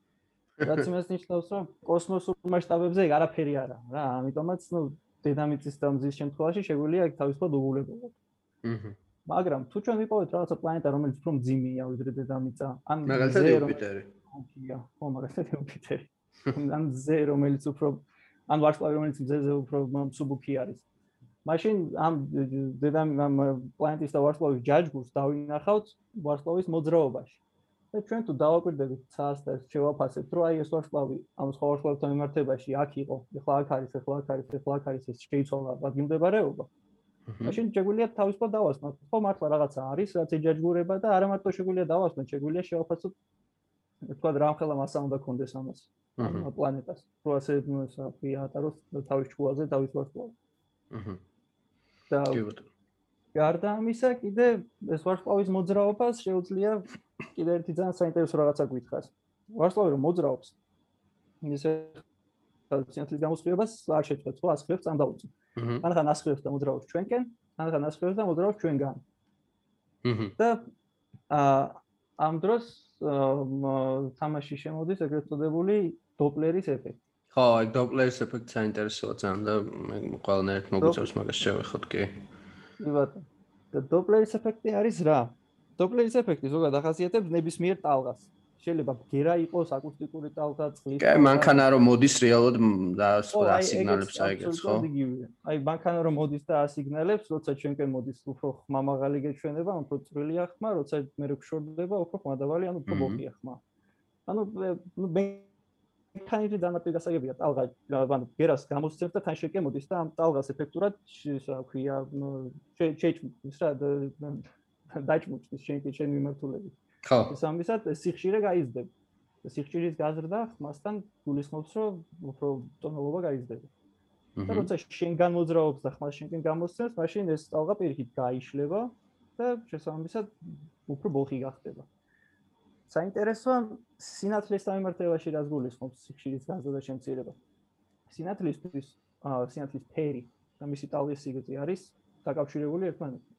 რაც იმას ნიშნავს, რომ კოსმოსურ მასშტაბებზე ეგ არაფერი არა, რა, ამიტომაც, ну, დედამიწის და მზის შემთხვევაში შეგვიძლია თავისუფლად უგულებელოთ. აჰა. მაგრამ თუ ჩვენ ვიპოვეთ რაღაცა პლანეტა, რომელიც უფრო მძიმეა ვიდრე დედამიწა, ან მაგალითად იუპიტერი. ია, ხო, მაგალითად იუპიტერი. ან ზე, რომელიც უფრო ან ვარსკვლავი, რომელიც მზეზე უფრო მსუბუქი არის. მაშინ ამ დედამ ამ პლანეტის და ვარსკვლავის ჯაჯგურს დავინახავთ ვარსკვლავის მოძრაობაში. და ჩვენ თუ დავაკვირდებით ცას და შევაფასებთ, რომ აი ეს ვარსკვლავი ამ სხვა ვარსკვლავთან მიმართებაში აქ იყო, ეხლა აქ არის, ეხლა აქ არის, ეხლა აქ არის, ეს შეიცვალა ადგილმდებარეობა. მაშინ შეგვიძლია თავისუფლად დავასწროთ, ხო მართლა რაღაცა არის, რაც ეჯაჯგურება და არა მარტო შეგვიძლია დავასწროთ, შეგვიძლია შევაფასოთ თქვა რა ხელა მასა უნდა კონდეს ამას. ამ პლანეტას. რო ასე საფიატაროს თავის ჩუაზე თავის ვარსკვლავი. აჰა. და გარდა ამისა, კიდე ეს ვარსკვლავის მოძრაობას შეუძლია კიდე ერთი ძალიან საინტერესო რაღაცა გითხრას. ვარსკვლავი რომ მოძრაობს, ისე სინათლის გამოსხივებას არ შეჭრეთ, ხო, ასხივებს ამ დაუწი. ანახან ასხივებს და მოძრაობს ჩვენკენ, ანახან ასხივებს და მოძრაობს ჩვენგან. და ამ დროს თამაში შემოდის ეგრეთ წოდებული დოპლერის ეფექტი. ხო, ეგ დოპლერის ეფექტი საინტერესოა ძალიან და მე ყველანაირად მოგვიწევს მაგას შევეხოთ კი. კი ბატონო. დოპლერის ეფექტი არის რა? დოპლერის ეფექტი ზოგადად ახასიათებს ნებისმიერ ტალღას. შეიძლება გერა იყოს აკუსტიკური ტალღა, წყლის. კი, მანქანა რომ მოდის რეალოდ და ასიგნალებს აიგებს, ხო? აი, მანქანა რომ მოდის და ასიგნალებს, როცა ჩვენკენ მოდის უფრო ხმამაღალი გეჩვენება, უფრო წვრილია ხმა, როცა მე როქშორდება, უფრო ხმადავალი, ანუ უფრო ბოხია ხმა. ანუ ნუ მე მექანიზმი დამატებით გასაგებია. ტალღა ანუ გერას გამოსცემს და თან შეკემოდის და ამ ტალღას ეფექტურად ისა ქვია შეჭმის რა დაჭმის შენ შენ მიმართულები ხო. ეს ამისად სიხშირე გაიზრდება სიხშირის გაზრდა ხმასთან გულისხმობს რომ უფრო ტონალობა გაიზრდება და როცა შენ განმოძრაობს და ხმას შენკენ გამოსცემს მაშინ ეს ტალღა პირიქით გაიშლება და შესაბამისად უფრო ბოლხი გახდება საინტერესოა სინათლის სამიმართებაში რაც გულისხმობს სიხშირის გაზრდა და შემცირება. სინათლისთვის სინათლის ფერი და მისი ტალღის სიგრძე არის დაკავშირებული ერთმანეთთან.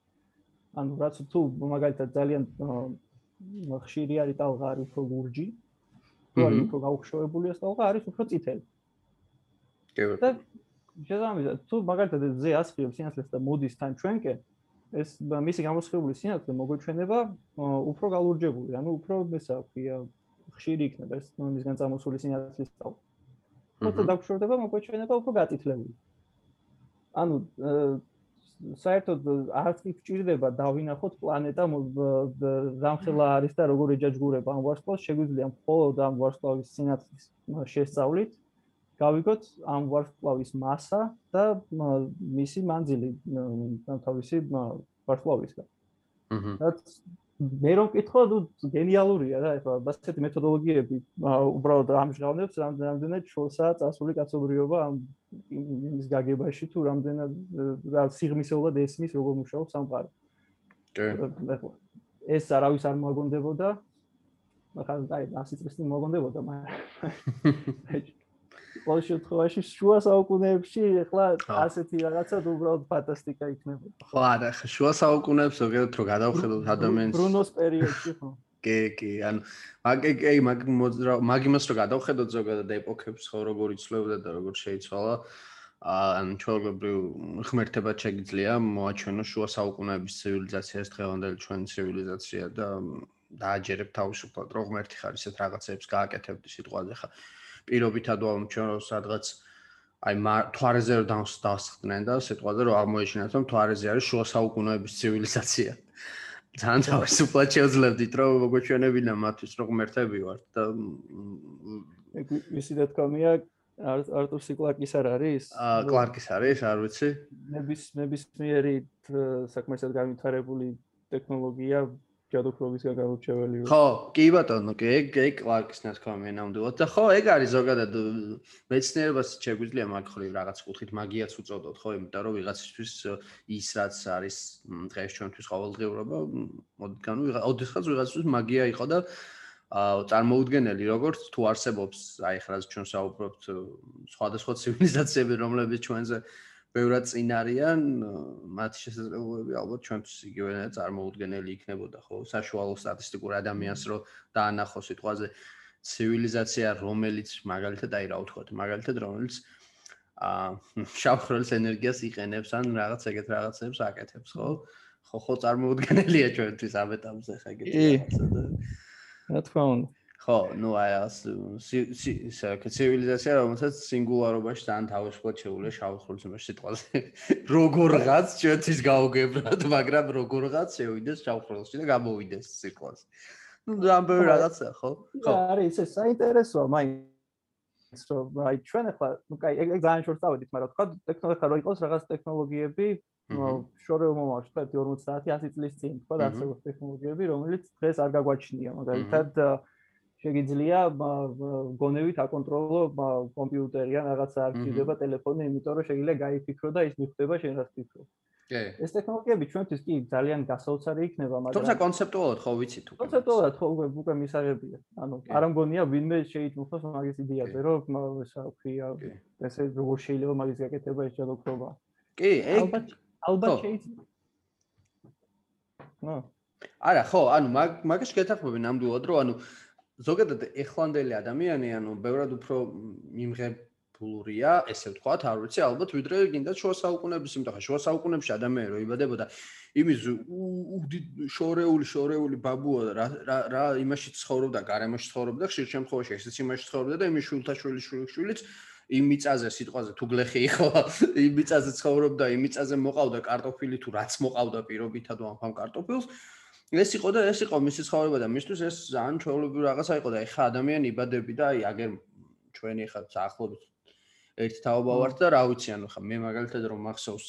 ანუ რაც თუ მაგალითად ძალიან ხშირი არის ტალღა არის უფრო ლურჯი, თუ არის უფრო გაუხშოვებული ეს ტალღა არის უფრო წითელი. კი ბატონო. და შესაბამისად თუ მაგალითად ზე ასხიებს სინათლეს და მოდის თან ჩვენკენ, ეს მისი გამოსხებული სინათლე მოგვეჩვენება უფრო გალურჯებული, ანუ უფრო ესა ქვია ხშირი იქნება ეს მისგან წამოსული სინათლის თავი. თუმცა დაგშორდება მოგვეჩვენება უფრო გაწითლებული. ანუ საერთოდ არც კი გჭირდება დავინახოთ პლანეტა რამხელა არის და როგორ ეჯაჯგურება ამ ვარსკვლავს, შეგვიძლია მხოლოდ ამ ვარსკვლავის სინათლის შესწავლით გავიგოთ ამ ვარსკვლავის მასა და მისი მანძილი თავისი ვარსკვლავისგან. აჰა. რაც მე რომ კითხო, ნუ გენიალურია რა, ეხლა ასეთი მეთოდოლოგიები უბრალოდ ამჟღავნებს რამდენად შორსა წასული კაცობრიობა ამ იმის გაგებაში თუ რამდენად რა სიღმისეულად ესმის როგორ მუშაობს სამყარო. კი. ეს არავის არ მოაგონდებოდა. ახლა აი, ასე წესი მოაგონდებოდა, მაგრამ ყოველ შემთხვევაში შუა საუკუნეებში ახლა ასეთი რაღაცა უბრალოდ ფანტასტიკა იქნებოდა. ხო, არა, შუა საუკუნეებს ზოგადად რო გადავხედოთ ადამიანს ბრუნოს პერიოდში ხო. კი, კი, ან მაგ კი მაგ მაგ იმას რო გადავხედოთ ზოგადად ეპოქებს ხო როგორ იცვლებოდა და როგორ შეიცვალა ან ჩვეულებრივ ღმერთებად შეგიძლია მოაჩვენო შუა საუკუნეების ცივილიზაციას დღევანდელი ჩვენი ცივილიზაცია და დააჯერებ თავისუფლად რომ ღმერთი ხარ ისეთ რაღაცებს გააკეთებდი სიტყვაზე ხა პირობითად ვამჩვენ რომ სადღაც აი თვარეზე რომ დასხდნენ და სიტყვაზე რომ აღმოეჩინათ რომ თვარეზე არის შუა საუკუნეების ცივილიზაცია. ძალიან თავისუფლად შეძლებდით რომ მოგოჩვენებინა მათთვის რომ ღმერთები ვართ და ისი და თქომია არტურ სიკლაკის არ არის? აა კლარკის არის, არ ვიცი. ნების ნებისმიერი საქმესად განვითარებული ტექნოლოგია ჯადოქრობისგან გაუჩეველი ხო კი ბატონო კი ეგ ეგ კლარკის ნათქვამია ნამდვილად და ხო ეგ არის ზოგადად მეცნიერებას შეგვიძლია მაგ ხრივ რაღაც კუთხით მაგიაც უწოდოთ ხო? იმიტომ რომ ვიღაცისთვის ის რაც არის დღეს ჩვენთვის ყოველდღიურობა მოდგან ვიღა ოდესღაც ვიღაცისთვის მაგია იყო და აა წარმოუდგენელი როგორც თუ არსებობს აი ხა რაც ჩვენ საუბრობთ სხვადასხვა ცივილიზაციები რომლებიც ჩვენზე ბევრად წინ არიან, მათი შესაძლებლობები ალბათ ჩვენთვის იგივე წარმოუდგენელი იქნებოდა, ხო? საშუალო სტატისტიკურ ადამიანს რო დაანახო სიტყვაზე ცივილიზაცია, რომელიც მაგალითად აი რა ვთქვათ, მაგალითად რომელიც აა შავხროლის ენერგიას იყენებს ან რაღაც ეგეთ რაღაცებს აკეთებს, ხო? ხო ხო წარმოუდგენელია ჩვენთვის ამ ეტაპზე ხა ეგეთი რაღაცა და რა თქმა უნდა. ხო, ну აი ას ისე ცივილიზაცია რომელსაც სინგულარობაში თან თავისუფლად შეუძლია შავხროლის იმაში სიტყვაზე როგორღაც ჩვენთვის გაუგებრად, მაგრამ როგორღაც შევიდეს შავხროლში და გამოვიდეს სიტყვაზე. ну ამ ბევრი რაღაცა ხო? ხო. არის ეს საინტერესოა მაინც რომ აი ჩვენ ახლა ну кай ეგ ძალიან შორს დავედით მაგრამ თქვა ტექნოლოგია რო იყოს რაღაც ტექნოლოგიები შორეულ მომავალში თქვა 50-100 წლის წინ თქვა არსებობს ტექნოლოგიები რომელიც დღეს არ გაგვაჩნია მაგალითად შეგიძლია გონევით აკონტროლო კომპიუტერი ან რაღაცა არ გიდება ტელეფონი იმიტომ რომ შეგიძლია გაიფიქრო და ის მიხვდება შენ რაც ფიქრობ კი. ეს ტექნოლოგიები ჩვენთვის კი ძალიან გასაოცარი იქნება, მაგრამ თუმცა კონცეპტუალურად ხო ვიცით უკვე. კონცეპტუალურად ხო უკვე უკვე მისაღებია. ანუ არ ამგონია ვინმე შეიჭმოს მაგის იდეაზე, რომ ესა ვქია, ესე როგორ შეიძლება მაგის გაკეთება ეს ჯადოქრობა. კი, ეგ ალბათ ალბათ შეიძლება. ნო. არა, ხო, ანუ მაგ მაგას შეგეთახმები ნამდვილად, რომ ანუ ზოგადად ეხლანდელი ადამიანი, ანუ ბევრად უფრო მიმღებ ფულურია, ესე ვთქვათ, არ ვიცი, ალბათ ვიდრე გინდა შუა საუკუნეების, იმიტომ ხა შუა საუკუნეებში ადამიანი რო იბადებოდა, იმის შორეული, შორეული ბაბუა რა რა რა იმაში ცხოვრობდა, გარემოში ცხოვრობდა, ხშირ შემთხვევაში ესეც იმაში ცხოვრობდა და იმის შულთა შვილი შვილიც იმ მიწაზე სიტყვაზე თუ გლეხი იყო, იმ მიწაზე ცხოვრობდა, იმ მიწაზე მოყავდა კარტოფილი თუ რაც მოყავდა პირობითად ვამფამ კარტოფილს. ეს იყო და ეს იყო მისი ცხოვრება და მისთვის ეს ძალიან ჩვეულებრივი რაღაცა იყო და ეხა ადამიანი იბადები და აი აგერ ჩვენი ხა ახლობით ერთ თაობა ვარ და რა ვიცი ანუ ხა მე მაგალითად რომ მახსოვს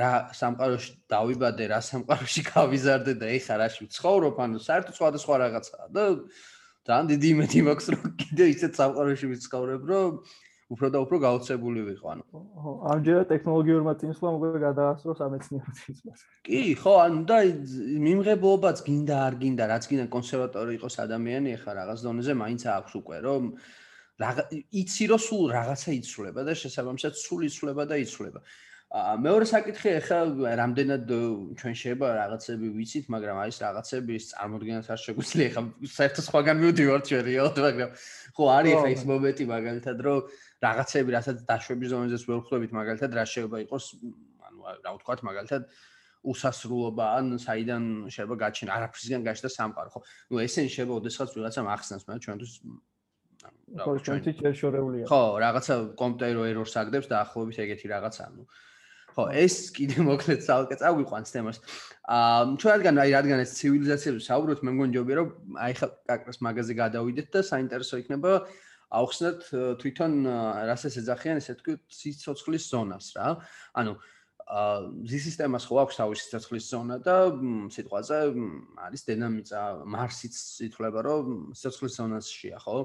რა სამყაროში დავიბადე რა სამყაროში გავიზარდე და ეხა რაში ვცხოვრობ ანუ საერთოდ სხვადასხვა რაღაცაა და ძალიან დიდი იმედი მაქვს რომ კიდე ისეთ სამყაროში ვიცხოვრებ რომ უფრო და უფრო გაოცებული ვიყო ანუ ხო ამჯერად ტექნოლოგიურმა წინსვლამ უკვე გადაასწრო სამეცნიერო წინსვლას კი ხო ანუ და მიმღებლობაც გინდა არ გინდა რაც გინდა კონსერვატორი იყოს ადამიანი ეხა რაღაც დონეზე მაინც აქვს უკვე რომ იცი რომ სულ რაღაცა იცვლება და შესაბამისად სულ იცვლება და იცვლება. აა მეორე საკითხი ახლა რამდენად ჩვენ შეიძლება რაღაცები ვიცით, მაგრამ არის რაღაცები წარმოადგენს არ შეგვიძლია ახლა საერთოდ სხვაგან მივდივართ ჩვენ რეალურად, მაგრამ ხო არის ახლა ის მომენტი მაგალითად რომ რაღაცები რასაც დაშვების ზონაზეც ვერ ხვდებით მაგალითად რა შეიძლება იყოს ანუ რა ვთქვათ მაგალითად უსასრულობა ან საიდან შეიძლება გაჩენა არაფრისგან გაჩნდა სამყარო ხო ნუ ესენი შეიძლება ოდესღაც ვიღაცამ ახსნას მაგრამ ჩვენთვის ხო, ჩვენი ჩერშორეულია. ხო, რაღაცა კომპიუტერი ერორს აგდებს და ახლობით ეგეთი რაღაცა, ნუ. ხო, ეს კიდე მოკლედ ცალკე წაგვიყვანს თემას. აა, ჩვენ რადგან აი რადგან ეს ცივილიზაციები საუბრობთ, მე მგონი ჯობია რომ აი ხა კაკრას მაგაზე გადავიდეთ და საინტერესო იქნება აუხსნათ თვითონ რასაც ეძახიან ესე თქვი სიცოცხლის ზონას რა. ანუ ზი სისტემას ხო აქვს თავისი სიცოცხლის ზონა და სიტყვაზე არის დედამიწა მარსიც ითვლება რომ სიცოცხლის ზონაშია ხო?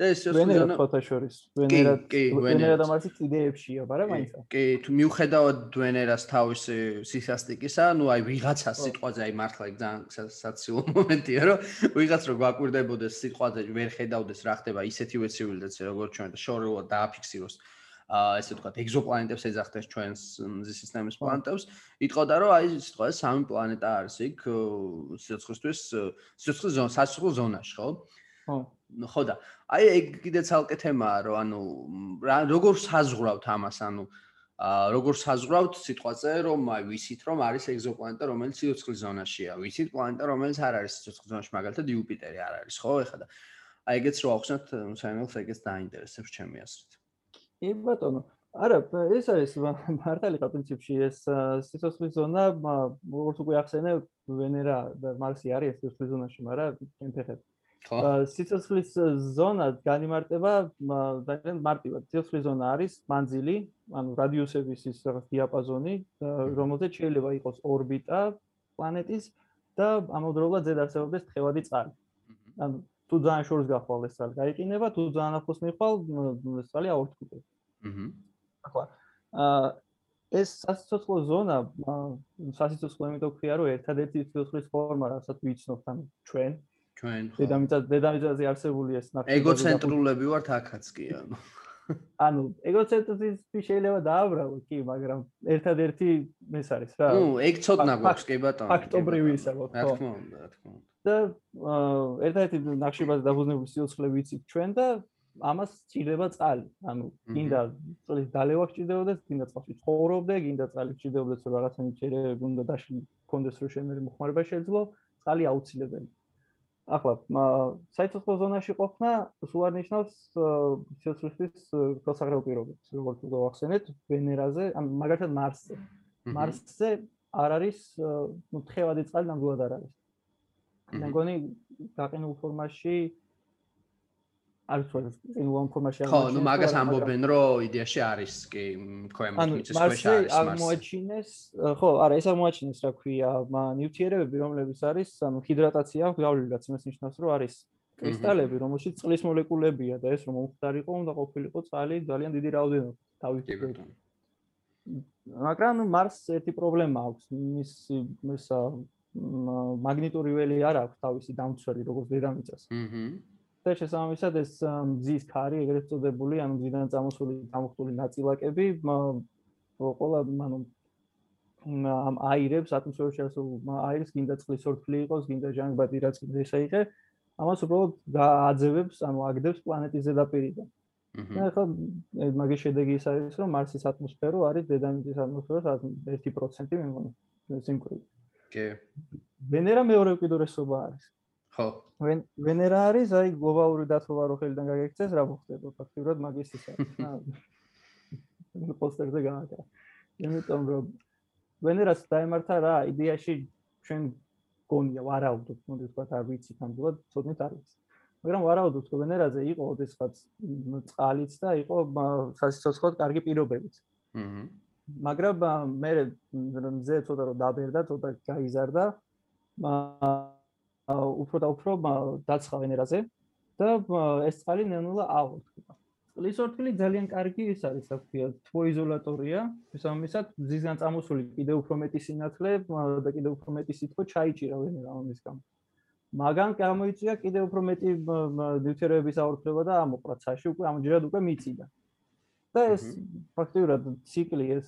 და ეს ვენერა ფოტოშორის ვენერა ვენერა და მარსი იდეებშია, მაგრამ მაინც? კი, თუ მიუხედავად ვენერას თავისი სისასტიკისა, ну აი ვიღაცას სიტყვაზე აი მართლა ეგ ძალიან საციო მომენტია, რომ ვიღაც რო გაკვირდებოდეს სიტყვაზე ვერ ხედავდეს რა ხდება ისეთივე ცივილიზაცია როგორც ჩვენ და შორეულად დააფიქსიროს. აა ესე ვთქვათ ეგზოპლანეტებს ეძახდეს ჩვენს მზის სისტემის პლანეტებს. იტყოდა რომ აი სიტყვაზე სამი პლანეტა არის იქ სიცოცხლისთვის სიცოცხლის ზონა საცოცხლო ზონაში ხო? ხო ხო და. აი ეგ კიდე ცალკე თემაა რომ ანუ როგორ საზღვრავთ ამას ანუ აა როგორ საზღვრავთ სიტყვაზე რომ აი ვიცით რომ არის ეგზოპლანეტა რომელიც სიცოცხლის ზონაშია. ვიცით პლანეტა რომელიც არ არის სიცოცხლის ზონაში მაგალითად იუპიტერი არ არის ხო ეხლა და. აი ეგეც რო ახსნათ საინტერესო ეგეც დაინტერესებს ჩემი აზრით კი ბატონო არა ეს არის მართალი ხა პრინციპში ეს სიცოცხლის ზონა როგორც უკვე ახსენე ვენერა და მარსი არის სიცოცხლის ზონაში მაგრამ ჩვენ ფეხეთ სიცოცხლის ზონა განიმარტება ძალიან მარტივად. სიცოცხლის ზონა არის მანძილი, ანუ რადიუსების ის რაღაც დიაპაზონი, რომელზეც შეიძლება იყოს ორბიტა პლანეტის და ამავდროულად ზედ არსებობდეს თხევადი წყალი. ანუ თუ ძალიან შორს გახვალ ეს წყალი, გაიყინება, თუ ძალიან ახლოს მიხვალ, ეს წყალი აორთქდება. აჰა. ახლა აა ეს სასიცოცხლო ზონა სასიცოცხლო იმიტომ ქვია, რომ ერთადერთი სიცოცხლის ფორმა, რასაც ვიცნობთ ამ ჩვენ. ჩვენ ხო. დედამიწა დედამიწაზე არსებული ეს ნახე ეგოცენტრულები ვართ აქაც კი ანუ. ანუ ეგოცენტრიზმი შეიძლება დააბრალო კი მაგრამ ერთადერთი ეს არის რა. ნუ ეგ ცოტნა გვაქვს კი ბატონო ფაქტობრივი ისა ხო რა თქმა უნდა რა თქმა უნდა. და ერთადერთი ნახშირბაზე დაფუძნებული სიცოცხლე ვიცით ჩვენ და ამას ჭირდება წყალი. ანუ გინდა წყლის დალევა გჭირდებოდეს, გინდა წყალში ცხოვრობდე, გინდა წყალი გჭირდებოდეს, რომ რაღაცანი ჭირებები უნდა დაშლი კონდეს რომ შემერი მოხმარება შეძლო, წყალი აუცილებელია. ახლა საიცოცხლო ზონაში ყოფნა სულ არ ნიშნავს სიცოცხლის ხელსაღრელ პირობებს, როგორც გვახსენეთ, ვენერაზე, ან მაგალითად მარსზე. მარსზე არ არის, ну, თხევადი წყალი ნამდვილად არ არის. მე მგონი გაყინულ ფორმაში არ ვიცი ინუან ფორმაში არის ხო ნუ მაგას ამბობენ რომ იდეაში არის კი ქვემოთ მიწის ქვეშ არის ანუ აღმოაჩინეს ხო არა ეს აღმოაჩინეს რა ქვია ნიუტრიენტები რომლებიც არის ანუ ჰიდრატაცია გავლილაც იმას ნიშნავს რომ არის კრისტალები რომელშიც წყლის მოლეკულებია და ეს რომ მომხდარიყო უნდა ყოფილიყო წყალი ძალიან დიდი რაოდენობით თავით მაგრამ მარს ერთი პრობლემა აქვს მის მის მაგნიტური ველი არ აქვს თავისი დამცველი როგორც დედამიწას. აჰა და შესაბამისად ეს მზის ქარი ეგრეთ წოდებული ანუ მზიდან წამოსული გამოხტული ნაწილაკები ყველა ანუ ამ აირებს ატმოსფეროში ასულ აირს გინდა წყლის ორთქლი იყოს გინდა ჟანგბადი რაც კიდე ესა იყო ამას უბრალოდ გააძევებს ანუ აგდებს პლანეტის ზედაპირიდან. და ხო მაგის შედეგი ის არის რომ მარსის ატმოსფერო არის დედამიწის ატმოსფეროს 1% მე მგონი სიმკვრივე კი. ვენერა მეორე უკიდურესობა არის ხო. ვენერა არის აი გლობალური დათბობა რო ხელიდან გაგექცეს რა მოხდება ფაქტიურად მაგის ის არის რა პოსტერზე გააკეთე იმიტომ რომ ვენერას დაემართა რა იდეაში ჩვენ გონია ვარაუდობ მოდი თქვა არ ვიცი თანდულად ცოტნით არის მაგრამ ვარაუდობ რომ ვენერაზე იყო ოდესღაც წყალიც და იყო სასიცოცხლოდ კარგი პირობებიც. აჰა მაგრამ მე მზე ცოტა რომ დაბერდა ცოტა გაიზარდა უფრო და უფრო დაცხა ვენერაზე და ეს წყალი ნელა აღოთქვა. წყლის ორთქლი ძალიან კარგი ის არის, რა ქვია, თვოიზოლატორია, შესაბამისად, მზისგან წამოსული კიდევ უფრო მეტი სინათლე და კიდევ უფრო მეტი სითბო ჩაიჭირა ვენერა ამის გამო. მაგან გამოიწვია კიდევ უფრო მეტი ნიუტრიენტების აღოთქვა და ამოყრა ცაში უკვე ამჯერად უკვე მიწიდა. და ეს ფაქტიურად ციკლი ეს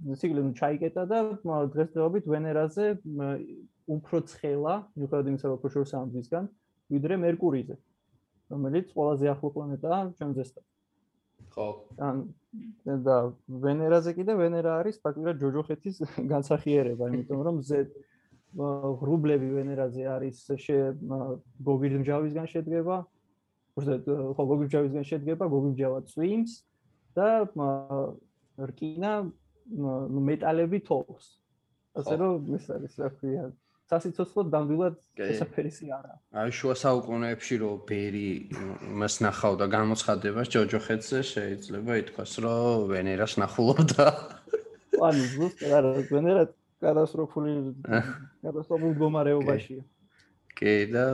ციკლი ნუ ჩაიკეტა და დღესდღეობით ვენერაზე უფრო ცხელა, მიუხედავად იმისა, რომ უფრო შორს ამბისგან, ვიდრე მერკურიზე, რომელიც ყველაზე ახლო პლანეტაა ჩვენზესთან. ხო. ან და ვენერაზე კიდე ვენერა არის ფაქტობრივად ჯოჯოხეთის განსახიერება, იმიტომ რომ ზე ღრუბლები ვენერაზე არის გოგირდმჟავისგან შედგება. უბრალოდ ხო გოგირდმჟავისგან შედგება, გოგირდმჟავა წვიმს და რკინა მეტალები თოვს. ასე რომ ეს არის რა ქვია, სასიცოცხლო დამდვილად ესაფერისი არა. აი შუა საუკუნეებში რო ბერი მას ნახავდა გამოცხადებას ჯოჯოხეთზე შეიძლება ითქვას რომ ვენერას ნახულობდა. ანუ ზუსტად არა ვენერა კატასტროფული კატასტროფულ მდგომარეობაშია. კი და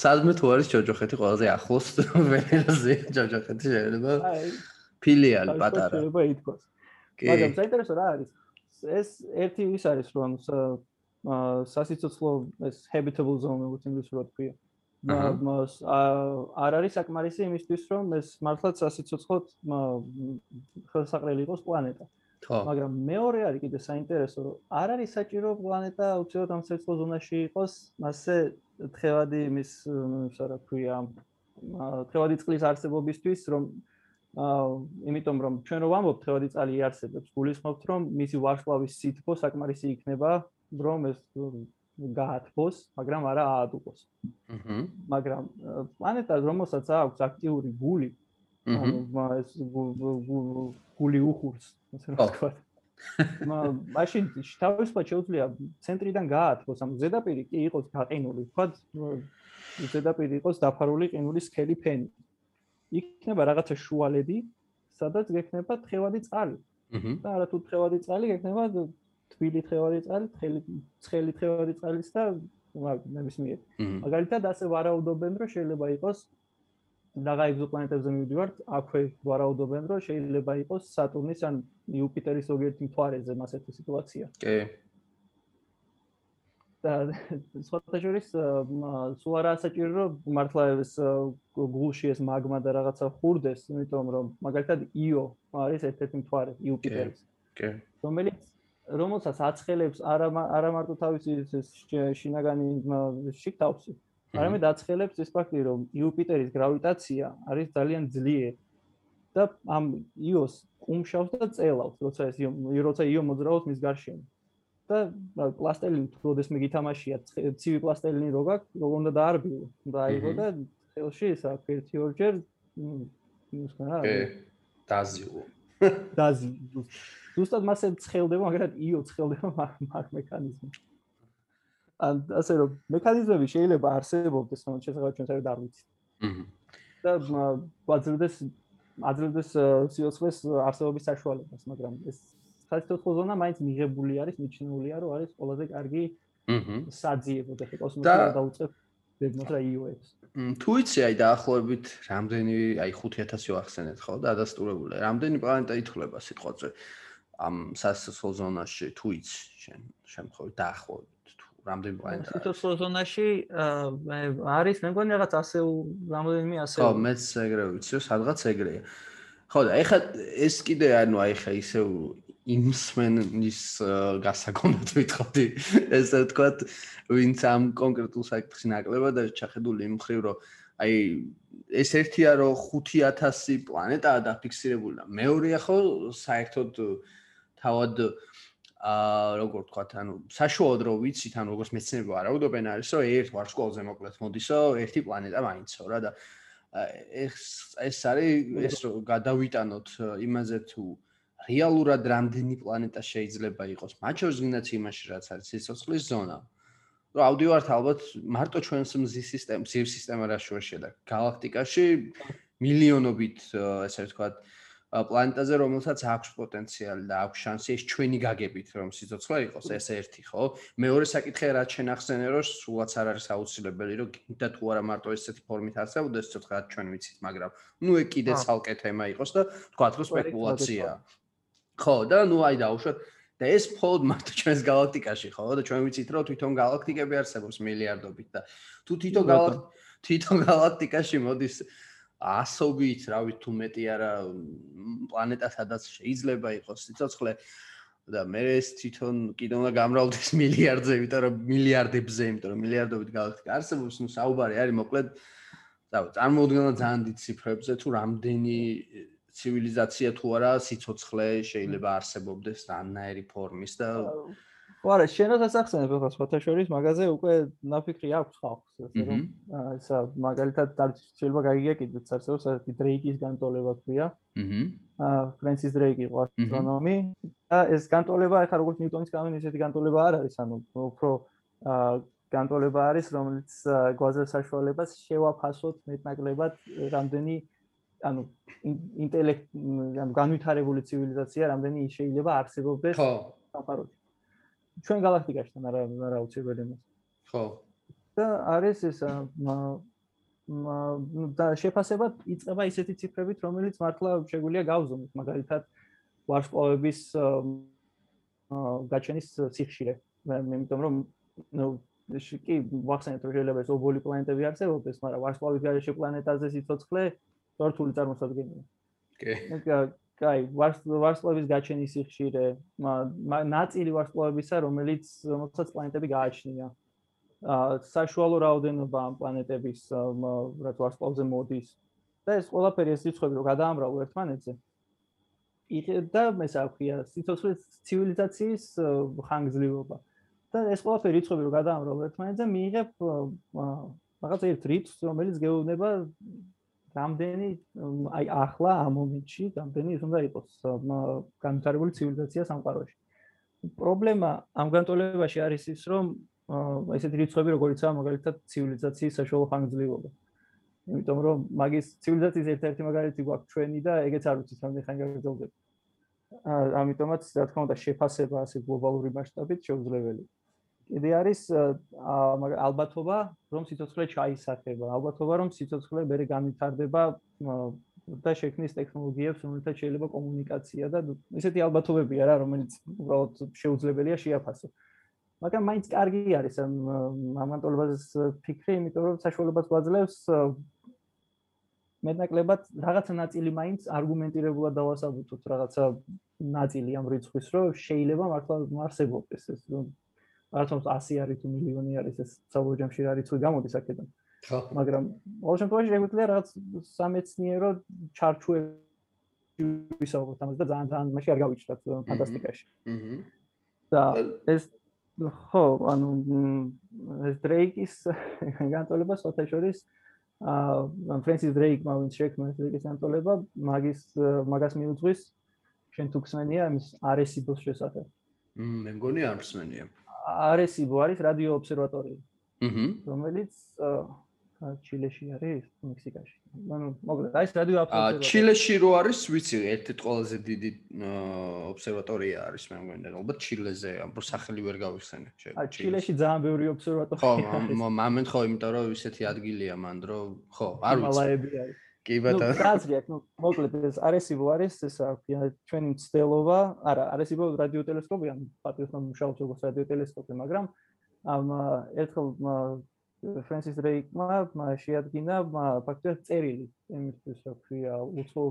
თუ არის ჯოჯოხეთი ყველაზე ახლოს ვენერაზე ჯოჯოხეთი შეიძლება ფილიალი პატარა. შეიძლება ითქვას. მაგრამ საინტერესო რა არის? ეს ერთი ის არის რომ სასიცოცხლო ეს habitable zone როგორც ინგლისურად ქვია. მას არ არის საკმარისი იმისთვის რომ ეს მართლაც სასიცოცხლოდ ხელსაყრელი იყოს პლანეტა. მაგრამ მეორე არის კიდე საინტერესო რომ არ არის საჭირო პლანეტა უცებად ამ სასიცოცხლო ზონაში იყოს, მასე თხევადი იმის ისა რა ქვია თხევადი წყლის არსებობისთვის რომ იმიტომ რომ ჩვენ რო ვამბობთ თევადი წალი იარსებებს, გულისხმობთ რომ მისი ვარშავის სითბო საკმარისი იქნება, რომ ეს გაათბოს, მაგრამ არა აადუყოს. აჰა. მაგრამ პლანეტა რომელსაც აქვს აქტიური გული, ანუ ეს გული უხურს, ასე რომ ვთქვა. მა მაშინ თავისუფლად შეუძლია ცენტრიდან გაათბოს, ანუ ზედაპირი კი იყოს გაყინული, ვთქვა, ზედაპირი იყოს დაფარული ყინულის სქელი ფენი. იქნება რაღაცა შუალედი, სადაც გექნება თხევადი წყალი. აჰა. და არა თუ თხევადი წყალი გექნება თბილი თხევადი წყალი, ცხელი ცხელი თხევადი წყალის და ნებისმიერ. მაგალითად ასე ვარაუდობენ, რომ შეიძლება იყოს რაღა ეგზოპლანეტებზე მივიდივართ, აქვე ვარაუდობენ, რომ შეიძლება იყოს სატურნის ან იუპიტერის ზოგიერთი მთვარეზე მასეთი სიტუაცია. კი. და სხვათაშორის სულ არა საჭირო რომ მართლა ეს გულში ეს მაგმა და რაღაცა ხურდეს, იმიტომ რომ მაგალითად იო არის ერთ-ერთი მთვარე იუპიტერის. კი. რომელიც რომელსაც აცხელებს არა არა მარტო თავისი შინაგანი შიქთავს, არამედ აცხელებს ეს ფაქტი, რომ იუპიტერის გრავიტაცია არის ძალიან ძლიერი და ამ იოს კუმშავს და წელავს, როცა ეს როცა იო მოძრაობს მის გარშემო. და პლასტელინი თუ როდეს მე გითამაშია ცივი პლასტელინი რო გაქვს, როგორ უნდა დაარბიო. უნდა აიღო და ხელში ეს აქ ერთი ორჯერ ის ხარა. დაზიო. დაზიო. ზუსტად მასე ცხელდება, მაგრამ იო ცხელდება მაგ მექანიზმი. ან ასე რომ მექანიზმები შეიძლება არსებობდეს, მაგრამ შესაძლოა ჩვენ საერთოდ არ ვიცით. და გვაძლევდეს აძლევდეს სიოცხლეს არსებობის საშუალებას, მაგრამ ეს საერთოდ ზონა მაინც მიღებული არის, მიჩნეულია, რომ არის ყველაზე კარგი აჰა. საძიებო და კოსმოსში დაუწევ დეგმოს რა იოებს. თუ იცი აი დაახლოებით რამდენი აი 5000 ვახსენეთ ხო და ადასტურებული რამდენი პლანეტა ითვლება სიტყვაზე ამ სასწავლო ზონაში თუ იცი შენ შემთხვევით დაახლოებით თუ რამდენი პლანეტა სასწავლო ზონაში არის მე მგონი რაღაც ასეულ რამდენიმე ასეულ ხო მეც ეგრე ვიცი სადღაც ეგრეა ხო და ეხლა ეს კიდე ანუ აი ხა ისე იმსმენის გასაგონად ვიტყოდი ესე ვთქვათ ვინც ამ კონკრეტულ საკითხში ნაკლებად არის ჩახედული იმ ხრივ რომ აი ეს ერთია რომ 5000 პლანეტაა დაფიქსირებული და მეორეა ხო საერთოდ თავად აა როგორ ვთქვათ ანუ საშუალოდ რომ ვიცით ანუ როგორც მეცნიერები არაუდობენ არის რომ ერთ ვარსკვლავზე მოკლედ მოდისო ერთი პლანეტა მაინცო რა და ეს ეს არის ეს რომ გადავიტანოთ იმაზე თუ რეალურად რამდენი პლანეტა შეიძლება იყოს? მათ შორის გინდათ იმაში რაც არის სიცოცხლის ზონა. რომ ავდივართ ალბათ მარტო ჩვენს მზის სისტემ მზის სისტემა რა შუაშია და galaktikაში მილიონობით ესე ვთქვათ პლანეტაზე რომელსაც აქვს პოტენციალი და აქვს შანსი ეს ჩვენი გაგებით რომ სიცოცხლე იყოს. ეს ერთი ხო? მეორე საკითხია რაც შენახსენე რომ სულაც არ არის აუცილებელი რომ და თუ არა მარტო ესეთი ფორმით არსებობდეს ცოტა რაც ჩვენ ვიცით მაგრამ ნუ ეგ კიდე ცალკე თემა იყოს და თქვა რომ სპეკულაცია ხო და ნუ აი დაუშვათ. და ეს მხოლოდ მარტო ჩვენს galaktikაში ხო? და ჩვენ ვიცით რომ თვითონ galaktikები არსებობს მილიარდობით და თუ თვითონ თვითონ galaktikაში მოდის ასობით, რა ვიცი, თუ მეტი არა პლანეტა სადაც შეიძლება იყოს სიცოცხლე. და მე ეს თვითონ კიდე უნდა გამრავლდეს მილიარდზე, იმიტომ რომ მილიარდებზე, იმიტომ რომ მილიარდობით galaktika არსებობს, ну საუბარი არის მოკლედ და წარმოუდგენლად ძალიან დიდ ციფრებზე თუ რამდენი ცივილიზაცია თუ არა სიცოცხლე შეიძლება არსებობდეს რანაირი ფორმის და ხო არა შენოსაც ახსენებ ხო სხვათა შორის მაგაზე უკვე ნაფიქრი აქვს ხალხს ესე რომ ისა მაგალითად შეიძლება გაიგია კიდე წარსულს ასეთი დრეიკის განტოლება ქვია. აჰა ფრენსის დრეიკი იყო ასტრონომი და ეს განტოლება ახლა როგორც ნიუტონის კანონი ესეთი განტოლება არ არის ანუ უფრო განტოლება არის რომელიც გვაძლევს საშუალებას შევაფასოთ მეტნაკლებად რამდენი ანუ ინტელექტ ანუ განვითარებული ცივილიზაცია რამდენი შეიძლება არსებობდეს საფაროში ჩვენ თან არა არა უცებელი მას. ხო. და არის ეს ნუ და შეფასება იწება ისეთი ციფრებით, რომელიც მართლა შეგვიძლია გავზომოთ, მაგალითად ვარსკვლავების გაჩენის სიხშირე. მე იმიტომ რომ ნუ კი ვახსენეთ რომ შეიძლება ეს ობოლი პლანეტები არსებობდეს, მაგრამ ვარსკვლავის გარეშე პლანეტაზე სიცოცხლე თორთული წარმოსადგენია. კი. კაი, ვარსკვლავის გაჩენის სიხშირე, ნაწილი ვარსკვლავებისა, რომელიც რომელსაც პლანეტები გააჩნია. აა საშუალო რაოდენობა ამ პლანეტების რაც ვარსკვლავზე მოდის და ეს ყველაფერი ეს რიცხვები რო გადაამრავლო ერთმანეთზე. და მე საქვია სიცოცხლის ცივილიზაციის ხანგრძლივობა. და ეს ყველაფერი რიცხვები რო გადაამრავლო ერთმანეთზე, მიიღებ რაღაც ერთ რიცხვს, რომელიც გეუბნება რამდენი აი ახლა ამ მომენტში რამდენი უნდა იყოს განვითარებული ცივილიზაცია სამყაროში. პრობლემა ამ განტოლებაში არის ის, რომ ესეთი რიცხვები როგორიცაა მაგალითად ცივილიზაციის საშუალო ხანგრძლივობა. იმიტომ რომ მაგის ცივილიზაციის ერთ-ერთი მაგალითი გვაქვს ჩვენი და ეგეც არ ვიცით რამდენი ხანი გაგრძელდება. ამიტომაც რა თქმა უნდა შეფასება ასე გლობალური მასშტაბით შეუძლებელია. კიდე არის ალბათობა, რომ სიცოცხლე ჩაისახება, ალბათობა, რომ სიცოცხლე მერე განვითარდება და შექმნის ტექნოლოგიებს, რომელთაც შეიძლება კომუნიკაცია და ესეთი ალბათობებია რა, რომელიც უბრალოდ შეუძლებელია შეაფასო. მაგრამ მაინც კარგი არის ამ ამანტოლებაზე ფიქრი, იმიტომ რომ საშუალებას გვაძლევს მეტნაკლებად რაღაცა ნაწილი მაინც არგუმენტირებულად დავასაბუთოთ რაღაცა ნაწილი ამ რიცხვის რომ შეიძლება მართლა არსებობდეს ეს არც 100 არის თუ მილიონი არის ეს საბოლოოში რა რიცხვი გამოდის აქედან? ხო. მაგრამ ყოველ შემთხვევაში შეგვიძლია რაღაც სამეცნიერო ჩარჩოები ვისაუბროთ ამაზე და ძალიან ძალიან მაშინ არ გავიჩნდათ ფანტასტიკაში. აჰა და ეს ხო ანუ ეს დრეიკის განტოლება სოციალურ აა ფრენსის დრეიკმა ვინც შექმნა ეს დრეიკის განტოლება მაგის მაგას მიუძღვის შენ თუ ხსენია ამის არესიბოს შესახებ. მ მე მგონი არ ხსენია არესიბო არის რადიო ობსერვატორია აჰა რომელიც ჩილეში არის მექსიკაში. ანუ მოკლედ აი ეს რადიო აბსოლუტურად. ჩილეში რო არის, ვიცი, ერთ-ერთი ყველაზე დიდი ობსერვატორია არის მე მგონი ალბათ ჩილეზე, ამბო სახელი ვერ გავიხსენე. აი ჩილეში ძალიან ბევრი ობსერვატორია. ხო, მომენტ ხო, იმიტომ რომ ისეთი ადგილია მან, რომ ხო, არ ვიცი. მალაები არის. კი ბატონო. ნუ გაზრი აქვს, ნუ მოკლედ ეს არესიბო არის, ეს აქვს ჩვენი მცდელობა, არა, არესიბო რადიო ტელესკოპი, ან პატრიოტმა მუშაობს როგორც რადიო ტელესკოპი, მაგრამ ამ ერთხელ ფრენსის დრეიკმა შეადგინა ფაქტობრივად წერილი იმისთვის, რომ ქვია უცხო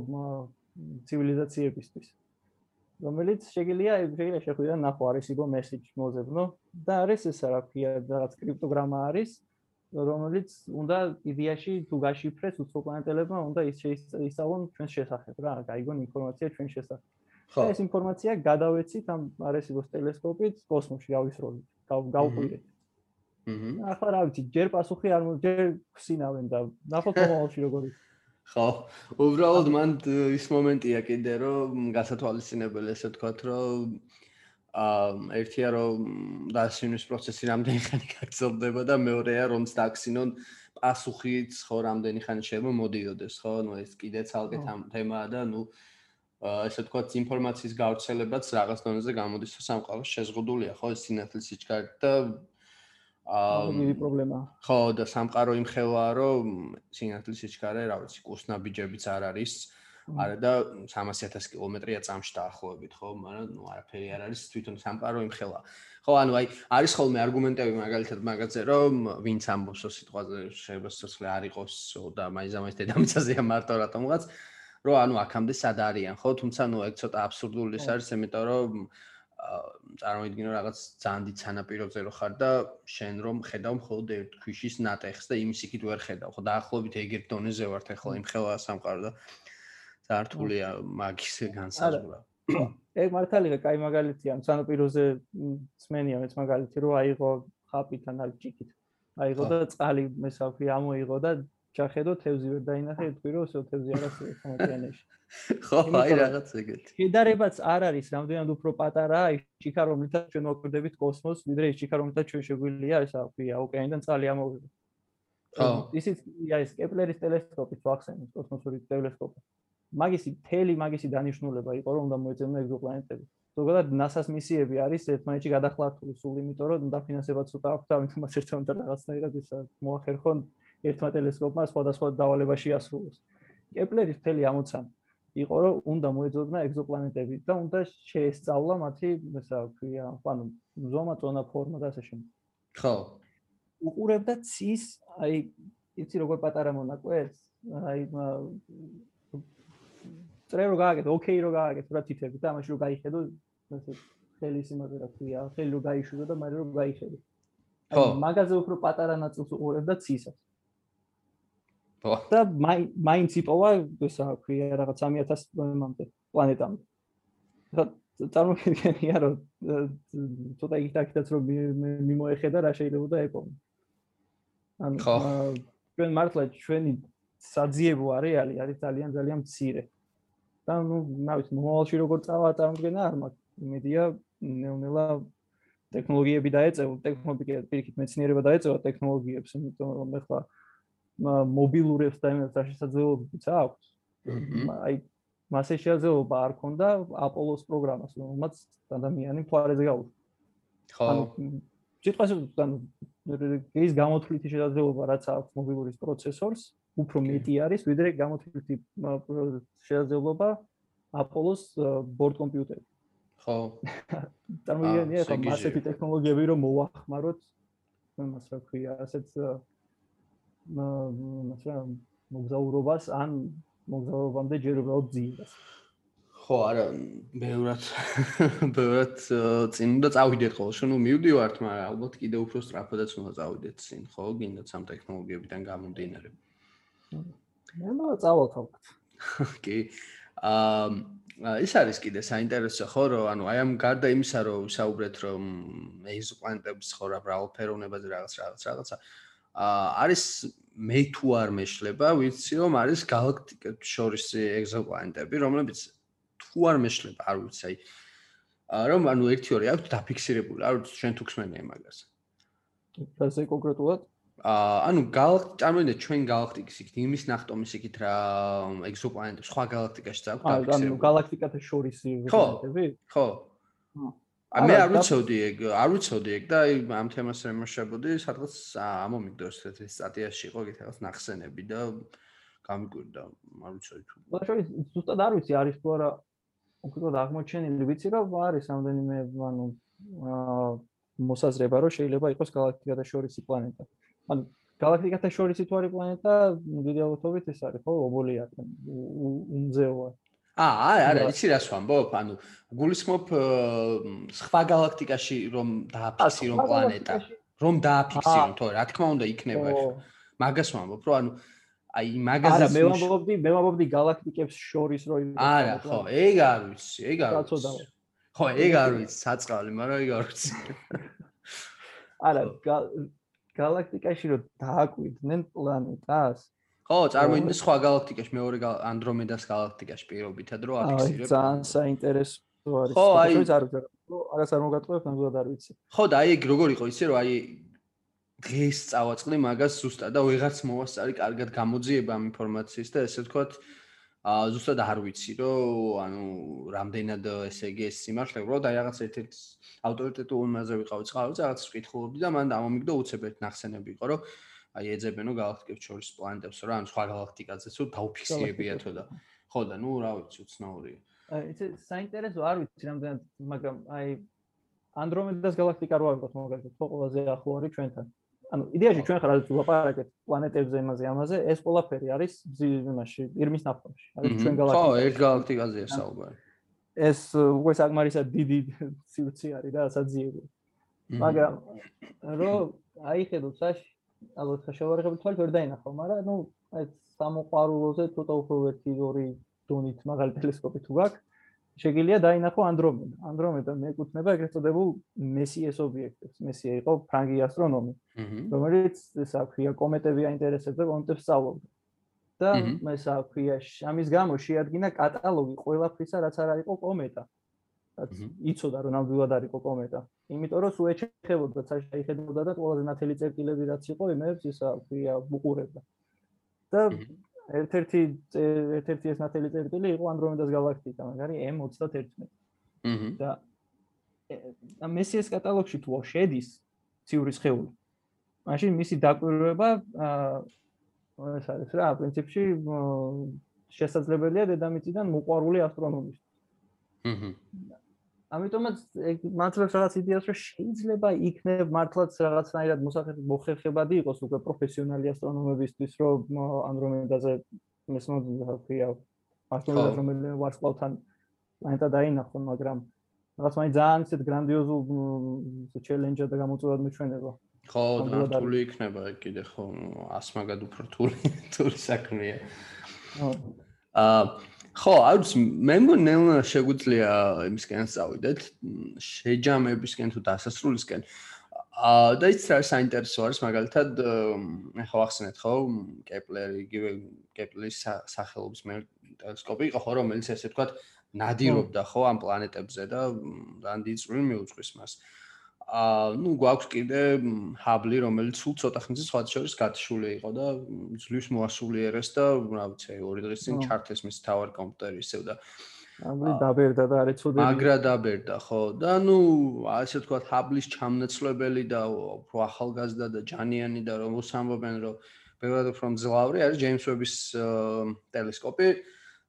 ცივილიზაციებისთვის. რომელიც შეგიძლია შეიძლება შეხვიდა ნახო არის იგო მესიჯ მოზებნო და არის ეს რა ქვია რაღაც კრიპტოგრამა არის რომელიც უნდა იდეაში თუ გაშიფრეს უცხო პლანეტელებმა უნდა ის შეისწავლონ ჩვენს შესახებ რა გაიგონ ინფორმაცია ჩვენს შესახებ. ხო ეს ინფორმაცია გადავეცით ამ არესიბოს ტელესკოპით კოსმოსში ავისროლით გავყვირეთ. აჰა. ახლა რა ვიცი, ჯერ პასუხი არ ჯერ ხსინავენ და ნახოთ მომავალში როგორი. ხო, უბრალოდ მან ის მომენტია კიდე რომ გასათვალისწინებელი ესე ვთქვათ, რომ ერთია რომ დასვინის პროცესი რამდენი ხანი გაგრძელდება და მეორეა რომ დაქსინონ პასუხიც ხო რამდენი ხანი შეიძლება მოდიოდეს, ხო? ნუ ეს კიდე ცალკე თემაა და ნუ ესე ვთქვათ ინფორმაციის გავრცელებაც რაღაც დონეზე გამოდის თუ სამყაროს შეზღუდულია, ხო? ეს სინათლის სიჩქარე და აა მიდი პრობლემა. ხო, და სამყარო იმხელაა, რომ სინათლის სიჩქარე, რა ვიცი, კუსნაბიჯებიც არ არის. არა და 300000 კილომეტრია წამში დაახლოებით, ხო, მაგრამ ნუ არაფერი არ არის, თვითონ სამყარო იმხელა. ხო, ანუ აი, არის ხოლმე არგუმენტები მაგალითად მაგაზე, რომ ვინც ამბობს ო სიტყვაზე შეიძლება სიცოცხლე არ იყოს და მაიზამაის დედამიწაზეა მარტო რატომღაც, რომ ანუ აქამდე სად არიან, ხო, თუმცა ნუ ეგ ცოტა აბსურდული არის, იმიტომ რომ წარმოიდგინო რაღაც ძალიან დიდ სანაპიროზე რო ხარ და შენ რომ ხედავ მხოლოდ ერთ ქვიშის ნატეხს და იმის იქით ვერ ხედავ. ხო დაახლოებით ეგერ დონეზე ვართ ახლა იმ ხელა სამყარო და ზართულია მაგის განსაზღვრა ეგ მართალია კაი მაგალითია სანაპიროზე წმენია მეც მაგალითი რო აიღო ხაპიდან ალ ჭიქით. აიღო და წყალი მესაფრი ამოიღო და ჩახედო თევზი ვერ დაინახე თქვი რომ სულ თევზი არ არის ხომატიანეში ხო აი რაღაც ეგეთი. შედარებაც არ არის რამდენად უფრო პატარა აი ჩიქა რომლითაც ჩვენ მოკვდებით კოსმოსს ვიდრე ის ჩიქა რომლითაც ჩვენ შეგვიძლია ეს აქვია ოკეანიდან წყალი ამოვიღო ხო ისიც აი ეს კეპლერის ტელესკოპი ვახსენე კოსმოსური ტელესკოპი მაგისი თელი მაგისი დანიშნულება იყო რომ უნდა მოეწენა ეგზოპლანეტები ზოგადად NASA-ს მისიები არის ერთმანეთში გადახლართული სულ იმიტომ რომ დაფინანსება ცოტა აქვს და ამიტომ მას ერთმანეთთან რაღაცნაირად ის მოახერხონ ერთმა ტელესკოპმა სხვადასხვა დავალებაში ასრულოს. კეპლერის მთელი ამოცანა იყო რომ უნდა მოეძებნა ეგზოპლანეტები და უნდა შეესწავლა მათი, ესა ვქვია, ანუ ზომა, ზონა, ფორმა და ასე შემდეგ. ხო. უყურებდა ცის, აი, იცი როგორ პატარა მონაკვეთს, აი წრე რო გააკეთე, ოკეი რო გააკეთე, რა თითები და ამაში რო გაიხედო, ესე ხელი სიმაზე რა ქვია, ხელი რო გაიშვიდო და მე რო გაიხედო. ხო. მაგაზე უფრო პატარა ნაწილს უყურებდა ცისაც. და მაინც იპოვა ესა ქვია რაღაც 3000 მომენტე პლანეტამდე. ხა წარმოგიდგენია რომ ცოტა იქ-აქაც რომ მიმოეხედა რა შეიძლება და ეკონა. ანუ ჩვენ მართლა ჩვენი საძიებო არეალი არის ძალიან ძალიან მცირე. და ნუ ნავის მომავალში როგორ წავა წარმოგენა არ მაქვს. იმედია ნელ-ნელა ტექნოლოგიები დაეწევა, ტექნოლოგიები პირიქით მეცნიერება დაეწევა ტექნოლოგიებს, იმიტომ რომ ეხლა მობილურებს და იმას შესაძლებლობებიც აქვს. აი მასე შესაძლებლობა არ ქონდა აპოლოს პროგრამას, რომელმაც ადამიანი ფარეზე გაუშვი. ხო. ანუ ანუ ის გამოთვლითი შესაძლებლობა რაც აქვს მობილურის პროცესორს, უფრო მეტი არის ვიდრე გამოთვლითი შესაძლებლობა აპოლოს ბორდ კომპიუტერში. ხო. წარმოგიდგენია ხომ ასეთი ტექნოლოგიები რომ მოახმაროთ იმას რა ქვია, ასეთ მასა მოგზაურობას ან მოგზაურობამდე ჯერ უბრალოდ ძიებას. ხო, არა, ბევრად ბევრად წინ უნდა წავიდეთ ხოლმე, შენ მივდივართ, მაგრამ ალბათ კიდე უფრო სწრაფადაც უნდა წავიდეთ წინ, ხო, გინდათ სამ ტექნოლოგიებიდან გამომდინარე. მე მოვა წავალ თავად. კი. აა ის არის კიდე საინტერესო ხო, რომ ანუ აი ამ გარდა იმისა, რომ ვისაუბრეთ, რომ ეგზოპლანეტების ხო რა ბრალფეროვნებაზე რაღაც რაღაც რაღაცა აა არის მე თუ არ მეშლება, ვიცი რომ არის galaktikებს შორის ეგზოპლანეტები, რომლებიც თუ არ მეშლება, არ ვიცი, აი რომ ანუ 1-2 აქვს დაფიქსირებული, არ ვიცი, შენ თუ ხსმენია მაგას. ასე კონკრეტულად? აა ანუ galaktik წარმოიდგინე ჩვენ galaktikis იქით იმის ნახტომის იქით რა ეგზოპლანეტებს სხვა galaktikაში აქვს დაფიქსირებული. ანუ galaktikათა შორის ეგზოპლანეტები? ხო. ხო. აი მე არ ვიცოდი ეგ, არ ვიცოდი ეგ და ამ თემას რემოშებოდი, სადღაც ამომიგდო ესეთი სტატიაში იყო იქით რაღაც ნახსენები და გამიკვირდა, არ ვიცოდი თუ. და შორის ზუსტად არ ვიცი არის თუ არა უკეთოდ აღმოჩენილი ვიცი რომ არის ამდენიმე ანუ მოსაზრება რომ შეიძლება იყოს galaktikata შორისი პლანეტა. ანუ galaktikata შორისი თუ არის პლანეტა, დიდი ალბათობით ეს არის ხო, ობოლი არის. უმზეოა. აა, არა, იცი რას ვამბობ? ანუ გულისხმობ სხვა galaktikაში რომ დააფიქსირონ პლანეტა, რომ დააფიქსირონ, თორე რა თქმა უნდა იქნება ეს. მაგას ვამბობ, რომ ანუ აი მაგაზე მე ვამბობდი მე ვამბობდი galaktikებს შორის რო იმ არა ხო ეგ არ ვიცი ეგ არ ვიცი ხო ეგ არ ვიცი საწყალი მაგრამ ეგ არ ვიცი არა galaktikაში რო დააკვირდნენ პლანეტას ხო წარმოიდგინე სხვა galaktikაში მეორე ანდრომედას galaktikაში პირობითად რო აფიქსირებ. აი ძალიან საინტერესო არის ხო აი არ არას არ მოგატყუებ ნამდვილად არ ვიცი. ხო და აი როგორ იყო იცი რომ აი დღეს წავაწყდი მაგას ზუსტად და ვეღარც მოვასწარი კარგად გამოძიება ამ ინფორმაციის და ესე ვთქვათ აა ზუსტად არ ვიცი რომ ანუ რამდენად ესე იგი ეს სიმართლე რომ და რაღაც ერთ-ერთ ავტორიტეტულ მასზე ვიყავი წყალზე რაღაც ვკითხულობდი და მან ამომიგდო უცებ ერთ ნახსენები იყო რომ აი ეძებენო galaktikებს შორის პლანეტებს რა ან სხვა galaktikაზე თუ დაუფიქსირებიათო და ხო და ნუ რა ვიცი უცნაურია აი ეს საინტერესო არ ვიცი რამდენად მაგრამ აი ანდრომედას galaktika რო ავიღოთ მაგალითად ხო ყველაზე ახლო არის ჩვენთან ანუ იდეაში ჩვენ ხარ რაც ვლაპარაკეთ პლანეტებზე იმაზე ამაზე. ეს ყველაფერი არის იმაში ირმის ნაფთაში არის ჩვენ galaktikaში ხო ერთ galaktikaზეა საუბარი. ეს უკვე საკმარისად დიდი სიუცი არის და ასაძიები მაგრამ რო აიხედო საში ალბათ ხაშავარღები თვალით ვერ დაინახო მაგრამ ნუ აი სამოყვარულოზე ცოტა უფრო ერთი ორი დონით მაღალი ტელესკოპი თუ გაქვს შეგიძლია დაინახო ანდრომედა. ანდრომედა მეეკუთვნება ეგრეთ წოდებულ მესიეს ობიექტებს. მესია იყო ფრანგი ასტრონომი, რომელიც ესა ქვია კომეტები აინტერესებდა, კომეტებს სწავლობდა. და ესა ქვია ამის გამო შეადგინა კატალოგი ყველაფრისა, რაც არ არის კომეტა. რაც იცოდა რომ ნამდვილად არის კომეტა. იმიტომ რომ სულ ეჩეხებოდა, საერთოდ და ყველაზე ნათელი წერტილები რაც იყო, იმებს ესა ქვია უყურებდა. და ერთ-ერთი ერთ-ერთი ეს ნათელი წერტილი იყო ანდრომედას galaktika, მაგარი M31. აჰა. და და მესიეს კატალოგში თუ შედის ციურის ხეული. მაშინ მისი დაკვირვება აა ეს არის რა, პრინციპში შესაძლებელია დედამიწიდან მოყვარული ასტრონომის. აჰა. ამიტომაც მართლაც რაღაც იდეას რომ შეიძლება იქნებ მართლაც რაღაცნაირად მოსახერხებადი მოხერხებადი იყოს უკვე პროფესიონალი ასტრონომებისთვის რომ ანდრომედაზე მესმოდა ხია ასტრონომები რომელიც ვარსკვლავთან პლანეტა დაინახონ მაგრამ რაღაც მაინც ძალიან ისეთ გრანდიოზულ ჩელენჯა და გამოწვევად მიჩვენება ხო ნამდვილი იქნება კიდე ხო ასმაგად უფრო რთული რთული საქმეა. აა ხო, არის მე მგონი შეგვიძლია იმისკენ წავიდეთ, შეჯამებისკენ თუ დასასრულისკენ. აა და ის რა საინტერესო არის მაგალითად ახლა ახსენეთ ხო, კეპლერი, იგივე კეპლერის სახელობის მე ტელესკოპი იყო ხო, რომელიც ესე ვთქვათ ნადირობდა ხო ამ პლანეტებზე და ძალიან დიდი წვლილი მიუძღვის მას. აა აა ნუ გვაქვს კიდე ჰაბლი რომელიც სულ ცოტა ხნის სხვა შორის გათშული იყო და ძლივს მოასულიერეს და რა ვიცი ორი დღის წინ ჩარტეს მის თავარ კომპიუტერი ისევ და ამბლი დაბერდა და არის ცუდები. მაგრა დაბერდა ხო. და ნუ ასე თქვა ჰაბლის ჩამნაცვლებელი და უფრო ახალგაზრდა და ჯანიანი და რომ უსამბობენ რომ ბევრად უფრო მძლავრი არის ჯეიმს ვების ტელესკოპი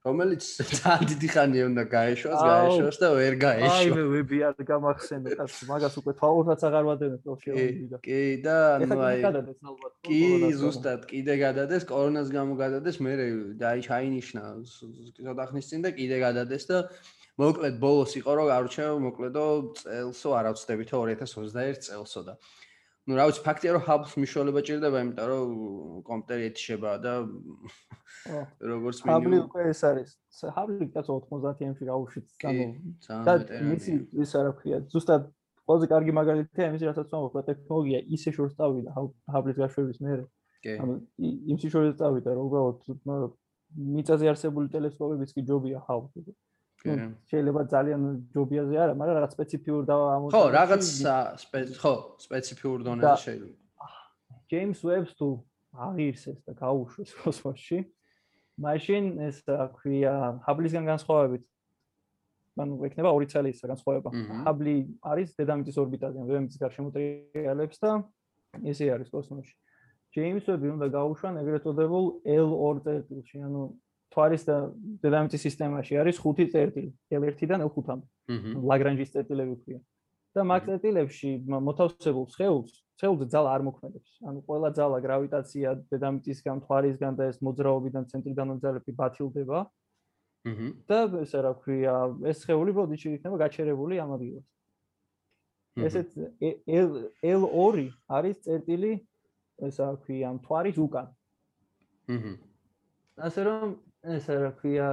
რომელიც ძალიან დიდი ხანია უნდა გაეშვას, გაეშვას და ვერ გაეშვა. აი მე ვები არ გამახსენე, კაცო, მაგას უკვე თვალურაც აღარ ვადევნებ ხელშეუდი და. კი და ანუ აი კი ზუსტად კიდე გადადეს, კორონას გამო გადადეს, მე დაი ჩაინიშნა ცოტა ხნის წინ და კიდე გადადეს და მოკლედ ბოლოს იყო რომ არჩევ მოკლედო წელსო არ ავწდებითო 2021 წელსო და ну, რა ვიცი, ფაქტია რომ hub-ს მნიშვნელობა ჭირდება, იმიტომ რომ კომპიუტერი ეთიშება და როგორც მინიმუმ hub-ი უკვე ეს არის. hub-ი კაც 90-იანში გაუშვით, ანუ და მისი ის არა ქვია, ზუსტად ყველაზე კარგი მაგალითია იმის, რასაც ვამბობ, ტექნოლოგია ისე შორს წავიდა hub-ის გაშვების მერე. ანუ იმის შორს წავიდა, რომ უბრალოდ მიწაზე არსებული ტელესკოპებიც კი ჯობია hub-ზე. შეიძლება ძალიან ჯობიაზე არა, მაგრამ რაღაც სპეციფიურ და ამოწმე. ხო, რაღაც ხო, სპეციფიურ დონეზე შეიძლება. ჯეიმს ვებს თუ აღირსეს და გაუშვეს კოსმოსში. მაშინ ეს ქვია ჰაბლისგან განსხვავებით. ანუ ექნება ორი წელისა განსხვავება. ჰაბლი არის დედამიწის ორბიტაზე, დედამიწის გარშემო ტრიალებს და ესე არის კოსმოსში. ჯეიმს ვები უნდა გაუშვან ეგრეთ წოდებულ L2 წერტილში, ანუ თვარის და დედამიწის სისტემაში არის ხუთი წერტილი, L1-დან L5-მდე. ლაგრანჟის წერტილები ქვია. და მაგ წერტილებში მოთავსებულ სხეულს, სხეულზე ძალა არ მოქმედებს. ანუ ყველა ძალა, გრავიტაცია დედამიწისგან, თვარისგან და ეს მოძრაობიდან ცენტრიდან მოძრაობები ბათილდება. აჰა. და ესე რა ქვია, ეს სხეული პროდიჩი იქნება გაჩერებული ამ ადგილას. ესეც L2 არის წერტილი, ესა ქვია, თვარის უკან. აჰა. ასე რომ ესე რა ქვია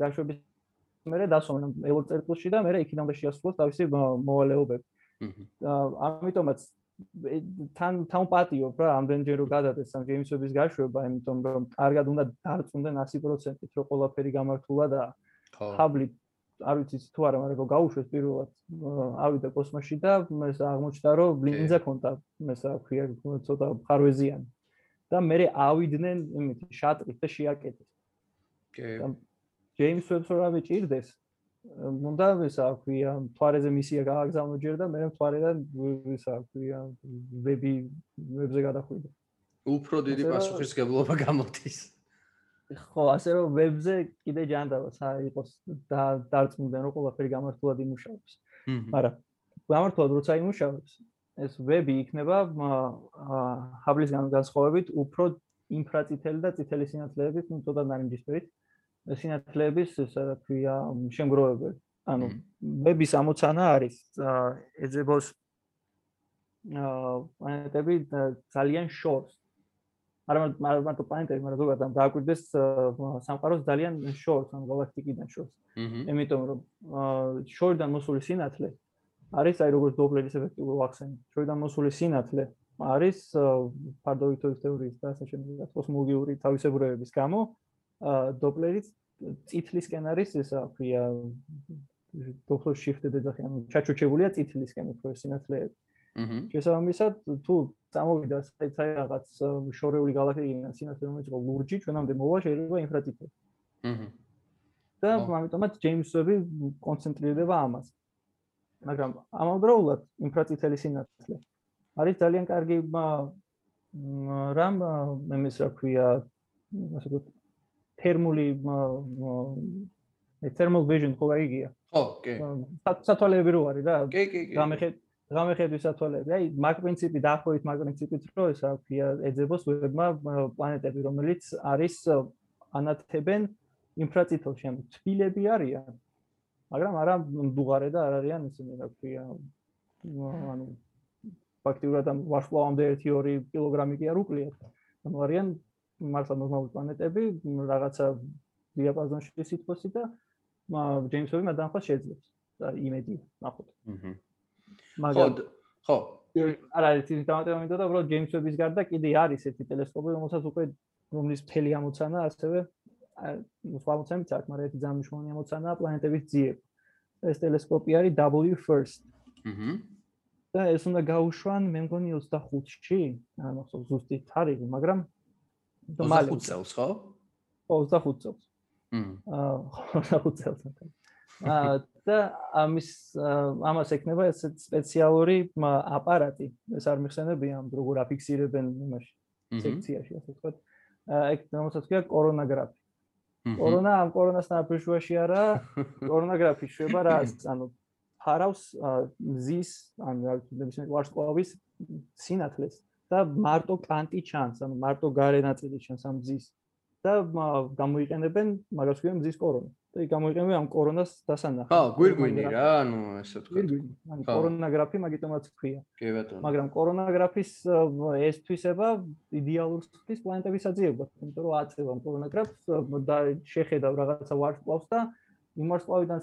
დაშვების მერე დასვენ ეულ წერტილში და მერე იქიდან უნდა შეასრულოს თავისი მოვალეობები. აჰა. ამიტომაც თან თან პატიო რა ამდენჯერ რო გადადეს ამ გეიმსების გაშვება, იმიტომ რომ კარგად უნდა დარწმუნდნენ 100%-ით რომ ყველაფერი გამართულა და ჰაბლი არ ვიცი თუ არა, მაგრამ გაუშვეს პირველად ავიდა კოსმოსში და ეს აღმოჩნდა რომ ლინზა კონტა, ეს რა ქვია, ცოტა ხარვეზიანი. და მე ავიდნენ იმით შატრით და შეაკეთეს. კი. ჯეიმს ვებს რა მეჭirdეს. მუნდა ესა ქვია, თვარეზე მისია გააგზავნო ჯერ და მე თვარედან ესა ქვია, ვები ვებზე გადახვიდე. უფრო დიდი პასუხისგებლობა გამოდის. ხო, ასე რომ ვებზე კიდე ჯანდავა, საერთოდ იყოს და დარწმუნდნენ რომ ყველაფერი გამართულად იმუშავებს. მაგრამ გამართულად როცა იმუშავებს, ეს ვები იქნება ჰაბლის განსხვავებით უფრო ინფრაწითელი და წითელი სინათლეებით, ну, ცოტა ნარინჯისფერით. სინათლეების რა ქვია შემგროვებელი. ანუ ვების ამოცანა არის ეძებოს აა პლანეტები ძალიან შორს. არა მარტო პლანეტები, მაგრამ ზოგადად დააკვირდეს სამყაროს ძალიან შორს, ანუ galaktikიდან შორს. იმიტომ რომ შორიდან მოსული სინათლე არის აი როგორც დოპლერის ეფექტი ვახსენე. შორიდან მოსული სინათლე არის ფარდოვიტოვის თეორიის და ასე შემდეგ კოსმოლოგიური თავისებურებების გამო დოპლერიც წითლისკენ არის ესა ქვია დოპლერ შიფტ ეძახი ანუ ჩაჩუჩებულია წითლისკენ უფრო სინათლეები. აჰა. შესაბამისად თუ წამოვიდა საერთოდ რაღაც შორეული galaxy-იდან სინათლე რომელიც იყო ლურჯი ჩვენამდე მოვა შეიძლება ინფრაწითელი. აჰა. და ამიტომაც ჯეიმს ვები კონცენტრირდება ამას. მაგრამ ამავდროულად ინფრაწითელი სინათლე არის ძალიან კარგი რამ მემეს რა ქვია ასე ვთქვათ თერმული thermal vision ხო გაიგია? ხო, კი. სათვალეები რო არის რა? კი, კი, კი. გამეხეთ გამეხედვის სათვალეები. აი, მაგ პრინციპი დაახლოებით მაგ პრინციპით რო ეს აქვია ეძებოს ვებმა პლანეტები, რომელიც არის ანათებენ ინფრაწითელში, ანუ თბილები არიან. მაგრამ არა დუღარე და არ არიან ისინი რა ქვია ანუ ფაქტიურად ამ ვარშავამდე 1-2 კილოგრამი კი არ უკლიათ. ანუ არიან მართლა ნორმალური პლანეტები, რაღაცა დიაპაზონში სიტყვასი და ჯეიმს ვები მაგან ხას შეძლებს და იმედი ნახოთ. აჰა. მაგრამ ხო, არა ის თამატება მინდა და უბრალოდ ჯეიმს ვების გარდა კიდე არის ერთი ტელესკოპი, რომელსაც უკვე რომლის ფელი ამოცანა ასევე სხვა ამოცანით აქვს, მაგრამ ერთი ძალიან მნიშვნელოვანი ამოცანაა პლანეტების ძიება. ეს ტელესკოპი არის W first. აჰა. და ეს უნდა გაუშვან, მე მგონი 25-ში, არ მახსოვს ზუსტი თარიღი, მაგრამ 25 წელს, ხო? ხო, 25 წელს. აა 25 წელს. აა და ამის ამას ეკნება ეს სპეციალური აპარატი. ეს არ მიხსენებია ამ როგორ აფიქსირებენ იმაში სექციაში, ასე ვთქვათ. აა ეგ რომელსაც ქვია კორონაგრაფი. კორონა ამ კორონასთან აფრიშუაში არა კორონა გრაფი შვება რა ანუ ფარავს მზის ან რა ვიცი ნებისმიერი ვარსკვლავის სინათლეს და მარტო კანტი ჩანს, ანუ მარტო გარე ნაწილი ჩანს ამ მზის და გამოიყენებენ მაგას ვიდრე მზის კორონა. და გამოიყენება ამ კორონას დასანახად. ხო, გვირგვინი რა, ანუ ესე თქვა. გვირგვინი, ანუ კორონაგრაფი მაგიტომაც ქვია. კი ბატონო. მაგრამ კორონაგრაფის ეს თვისება იდეალურ თვლის პლანეტების აძიება, იმიტომ რომ აწევამ კორონაგრაფს და შეხედავ რაღაცა ვარსკვლავს და იმ ვარსკვლავიდან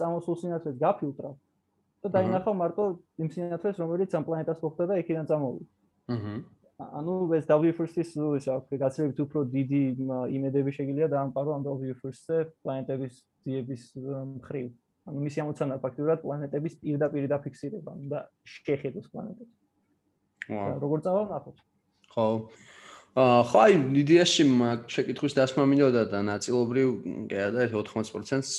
წამოსულ სინათლეს გაფილტრა და დაინახავ მარტო იმ სინათლეს, რომელიც ამ პლანეტას მოხდა და იქიდან წამოვიდა. აჰა. ანუ ეს W1-ის ის აქვს გაცილებით უფრო დიდი იმედები შეგიძლია დაამყარო ამ W1-ზე პლანეტების ძიების მხრივ. ანუ მისი ამოცანა ფაქტურად პლანეტების პირდაპირ დაფიქსირება და შეხედოს პლანეტებს. აა როგორ წავალნახოთ? ხო. ხო აი იდეაში შეკითხვის დასმა მინდოდა და ნაწილობრივ არა 80%-ს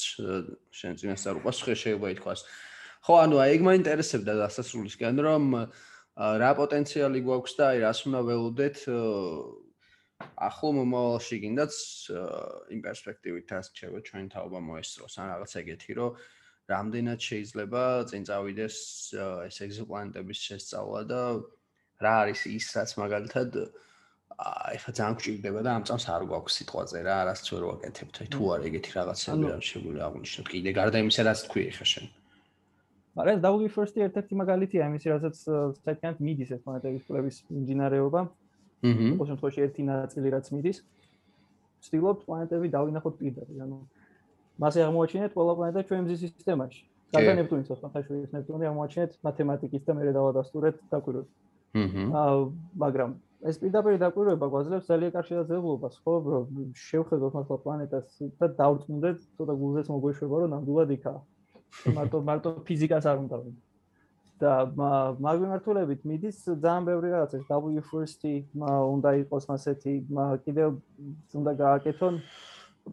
შენ წინასწარ უპასუხე შეიძლება ითქვას. ხო ანუ აი ეგ მაინტერესებდა დასასრულისკენ რომ რა პოტენციალი გვაქვს და აი რას უნდა ველოდეთ ახლო მომავალში გინდაც იმ პერსპექტივით რას შეიძლება ჩვენ თაობა მოესწროს ან რაღაც ეგეთი რომ რამდენად შეიძლება წინ წავიდეს ეს ეგზოპლანეტების შესწავლა და რა არის ის რაც მაგალითად ხა ძალიან გვჭირდება და ამ წამს არ გვაქვს სიტყვაზე რა რას ჩვენ ვაკეთებთ აი თუ არ ეგეთი რაღაცები არ შეგვიძლია აღნიშნოთ კიდე გარდა იმისა რაც თქვი ხა შენ მაგრამ W first-ი ერთ-ერთი მაგალითია იმისი, რასაც საერთოდ მიდის ეს პლანეტების კვლევის მიმდინარეობა. აჰა. ყოველ შემთხვევაში ერთი ნაწილი რაც მიდის. ვცდილობთ პლანეტები დავინახოთ პირდაპირ, ანუ მასე აღმოაჩინეთ ყველა პლანეტა ჩვენ მზის სისტემაში. გარდა ნეპტუნის, ხო, ხაშურის ნეპტუნი აღმოაჩინეთ მათემატიკის და მერე დავადასტურეთ დაკვირვებით. აჰა. მაგრამ ეს პირდაპირ დაკვირვება გვაძლევს ძალიან კარგ შესაძლებლობას, ხო, შევხედოთ მართლა პლანეტას და დავწუნდეთ, ცოტა გულზეც მოგვეშვება, რომ ნამდვილად იქაა. მარტო მარტო ფიზიკას არ უნდა ვიდე. და მაგმართულებით მიდის ძალიან ბევრი რაღაცა, W first-ი უნდა იყოს მასეთი, კიდევ უნდა გააკეთონ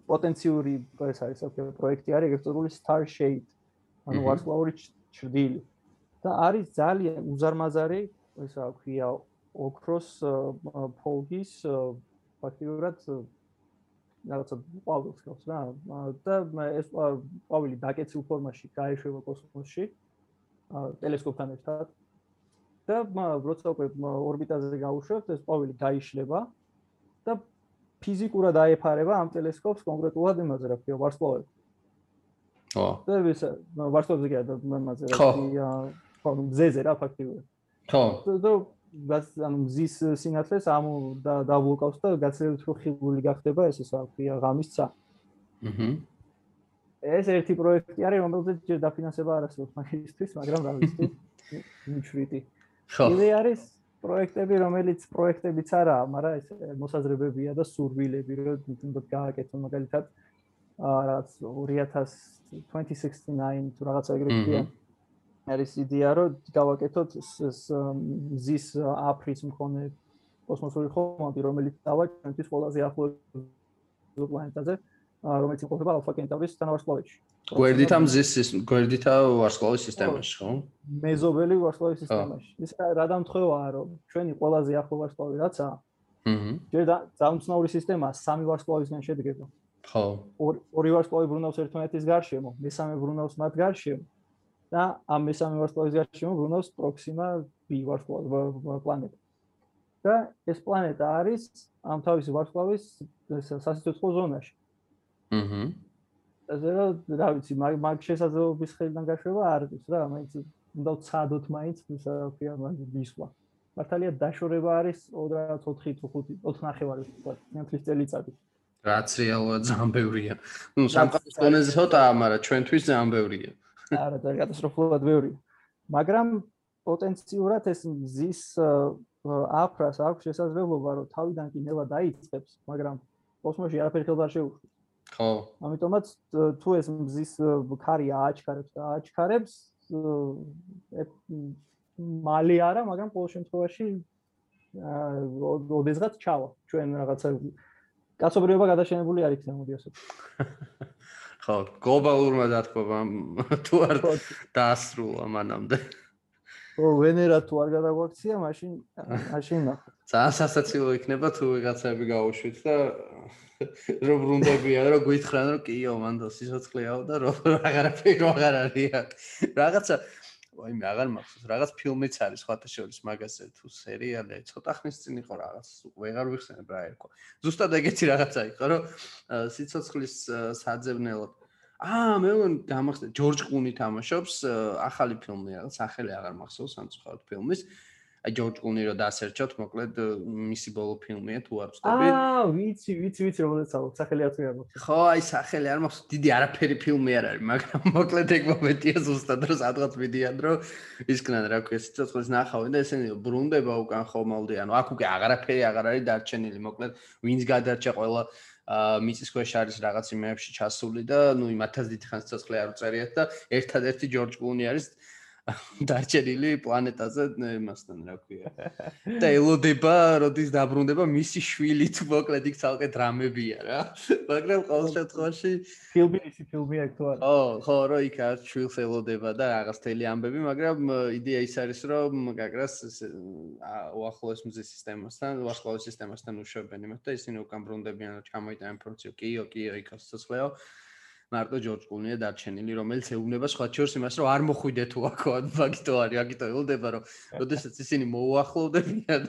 პოტენციური, ეს არის ოქრო პროექტი არის ეგრეთწოდებული Star Shade, ანუ ვარსკვლავური ჭრდილი. და არის ძალიან უზარმაზარი, ესა ქვია ოქროს ფოლგის ფაქტიურად რაღაცა ყვავილს ხავს რა. და ეს ყვავილი დაკეცილ ფორმაში გაეშვება კოსმოსში ტელესკოპთან ერთად. და როცა უკვე ორბიტაზე გაუშვებთ ეს ყვავილი გაიშლება და ფიზიკურად აეფარება ამ ტელესკოპს კონკრეტულად იმაზე რა ქვია ვარსკვლავები ხო და ეს ვარსკვლავებზე კი არა მამაზე რა ქვია ხო მზეზე რა ფაქტიურად. ხო. და რაც ანუ მზის სინათლეს ამ და დაბლოკავს და გაცილებით უფრო ხილული გახდება ეს ისე ვთქვია ღამის ცა. აჰა. ეს ერთი პროექტი არის რომელზეც ჯერ დაფინანსება არ არსებობს მაგისტრის, მაგრამ რა ვიცი, მიჩვიტი. ხო. იდე არის პროექტები, რომელიც პროექტებიც არაა, მაგრამ ეს მოსაზრებებია და სურვილები, რომ თუნდაც გააკეთონ მაგალითად აა რაც 2069 თუ რაღაცა ეგრეთია. აჰა. არის იდეა რომ გავაკეთოთ ზის აფრის მქონე კოსმოსური ხომალდი რომელიც დავა ჩვენთვის ყველაზე ახლო პლანეტაზე რომელიც იმყოფება ალფა კენტავრის თანავარსკვლავედში გვერდითა მზის გვერდითა ვარსკვლავის სისტემაში ხო? მეზობელი ვარსკვლავის სისტემაში. ის რა დამთხევაა რომ ჩვენი ყველაზე ახლო ვარსკვლავი რაცა აჰა ჯერ დამცნაური სისტემა სამი ვარსკვლავისგან შედგება. ხო. ორი ვარსკვლავი ბრუნავს ერთმანეთის გარშემო მესამე ბრუნავს მათ გარშემო და ამ მესამე ვარსკვლავის გარშემო ბრუნავს პროქსიმა B ვარსკვლავი პლანეტა. და ეს პლანეტა არის ამ თავისი ვარსკვლავის სასიცოცხლო ზონაში. აჰა. ასე რომ, რა ვიცი, მაგ შესაძლებლობის ხელიდან გაშვება არ არის რა, მაინც უნდა ვცადოთ მაინც, ისა მაგ მისვლა. მართალია დაშორება არის 4 თუ 5 4 ნახევარი თქვა, ნათლის წელიწადი. რაც რეალურად ძალიან ბევრია. ნუ სამყაროს დონეზე ცოტაა, მაგრამ ჩვენთვის ძალიან ბევრია. არა და კატასტროფულად ბევრი. მაგრამ პოტენციურად ეს მზის აფრას აქვს შესაძლებლობა რომ თავიდან კი ნელა დაიწყებს, მაგრამ კოსმოსში არაფერი ხელს არ შეუშვებს. ხო. ამიტომაც თუ ეს მზის ქარი ააჩქარებს და ააჩქარებს მალე არა, მაგრამ ყოველ შემთხვევაში ოდესღაც ჩავა. ჩვენ რაღაცა კაცობრიობა გადაშენებული არ იქნება, მოდი ასე. ხო, გლობალურმა დათქობამ თუ არ დაასრულა მანამდე. ო ვენერა თუ არ გადაგვაქცია, მაშინ მაშინ ნახო. ძალიან სასაცილო იქნება თუ ვიღაცები გაუშვით და რომ ბრუნდებიან, რომ გითხრან, რომ კიო, მან და სიცოცხლეაო და რომ აღარაფერი რო აღარ არის. რაღაცა აი მე აღარ მახსოვს, რაღაც ფილმიც არის სხვათა შორის მაგაზე თუ სერიალი, ცოტა ხნის წინ იყო რაღაც, ვეღარ ვიხსენებ რა ერქვა. ზუსტად ეგეთი რაღაცა იყო, რომ სიცოცხლის საძებნელო აა მე მგონი დამახსენე ჯორჯ კუნი თამაშობს ახალი ფილმი რაღაც სახელი აღარ მახსოვს ამ სხვა ფილმის აი ჯორჯ კუნი რო დასერჩოთ მოკლედ მისი ბოლო ფილმია თუ არ ვწდები აა ვიცი ვიცი ვიცი რომელსაც ალბათ სახელი არ ვთქვი ხო აი სახელი არ მახსოვს დიდი არაფერი ფილმი არ არის მაგრამ მოკლედ ეგ მომენტია ზუსტად რომ სადღაც მიდიან რომ ისკნან რა ქვია სიცოცხლის ნახავენ და ესენი ბრუნდება უკან ხომალდი ანუ აქ უკვე აღარაფერი აღარ არის დარჩენილი მოკლედ ვინც გადარჩა ყველა აა მიწის ქვეშ არის რაღაც იმეებში ჩასული და ნუ იმათაც დიდი ხანს ცოცხლე არ უწერიათ და ერთადერთი ჯორჯ კლუნი არის დარჩენილი პლანეტაზე იმასთან რა ქვია. და ელოდება, როდის დაბრუნდება მისი შვილი თუ მოკლედ იქ ცალკე დრამებია რა. მაგრამ ყოველ შემთხვევაში ფილმი ისი ფილმია თუ არა. ო, ხო, რო იქ არ შვილს ელოდება და რაღაც თელი ამბები, მაგრამ იდეა ის არის, რომ გაგრას უახლოეს მზის სისტემასთან, უახლოეს სისტემასთან უშვებენ იმათ და ისინი უკან ბრუნდებიან, რომ ჩამოიტანენ პროცესო. კიო, კიო, იქაც ცოცხლეო. მარტო ჯორჯ კუნია დარჩენილი, რომელიც ეუბნება სხვა ჩორს იმას, რომ არ მოხვიდე თუ აქო, მაგითო არის, აგითო ელოდება, რომ ოდესაც ისინი მოუახლოვდებიან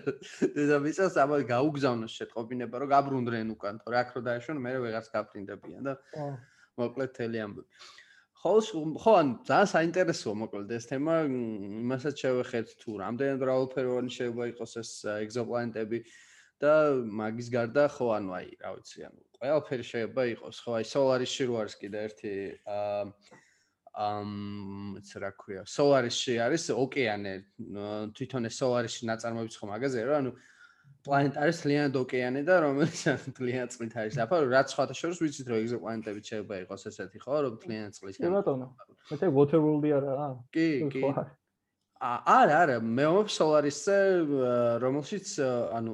დედამისას, აბა გაუგზავნოს შეტყობინება, რომ გაბრუნდნენ უკან, თორე აქ რო დაეშვენ, მე ვეღარც გაფრინდებიან და მოკლედ თელი ამბები. ხო, ხო, ან ძალიან საინტერესოა მოკლედ ეს თემა, იმასაც შევეხეთ თუ რამდენად რაულფეროვანი შეიძლება იყოს ეს ეგზოპლანეტები და მაგის გარდა ხო, ანუ აი, რა ვიცი, ანუ ყველაფერი შეიძლება იყოს, ხო, აი Solaris-ში რო არის კიდე ერთი აა ამ იცი რა ქვია, Solaris-ში არის ოკეანე, თვითონ ეს Solaris-ში ნაწარმოებიც ხო მაგაზე რა, ანუ პლანეტა არის ლიანად ოკეანე და რომელიც ლიანად წყლით არის. აფა რაც სხვათა შორის ვიცით რომ ეგზოპლანეტები შეიძლება იყოს ესეთი ხო, რომ ლიანად წყლით. კი ბატონო. მე Waterworld-ი არა? კი, კი. არა, არა, მე ვამბობ Solaris-ზე, რომელშიც ანუ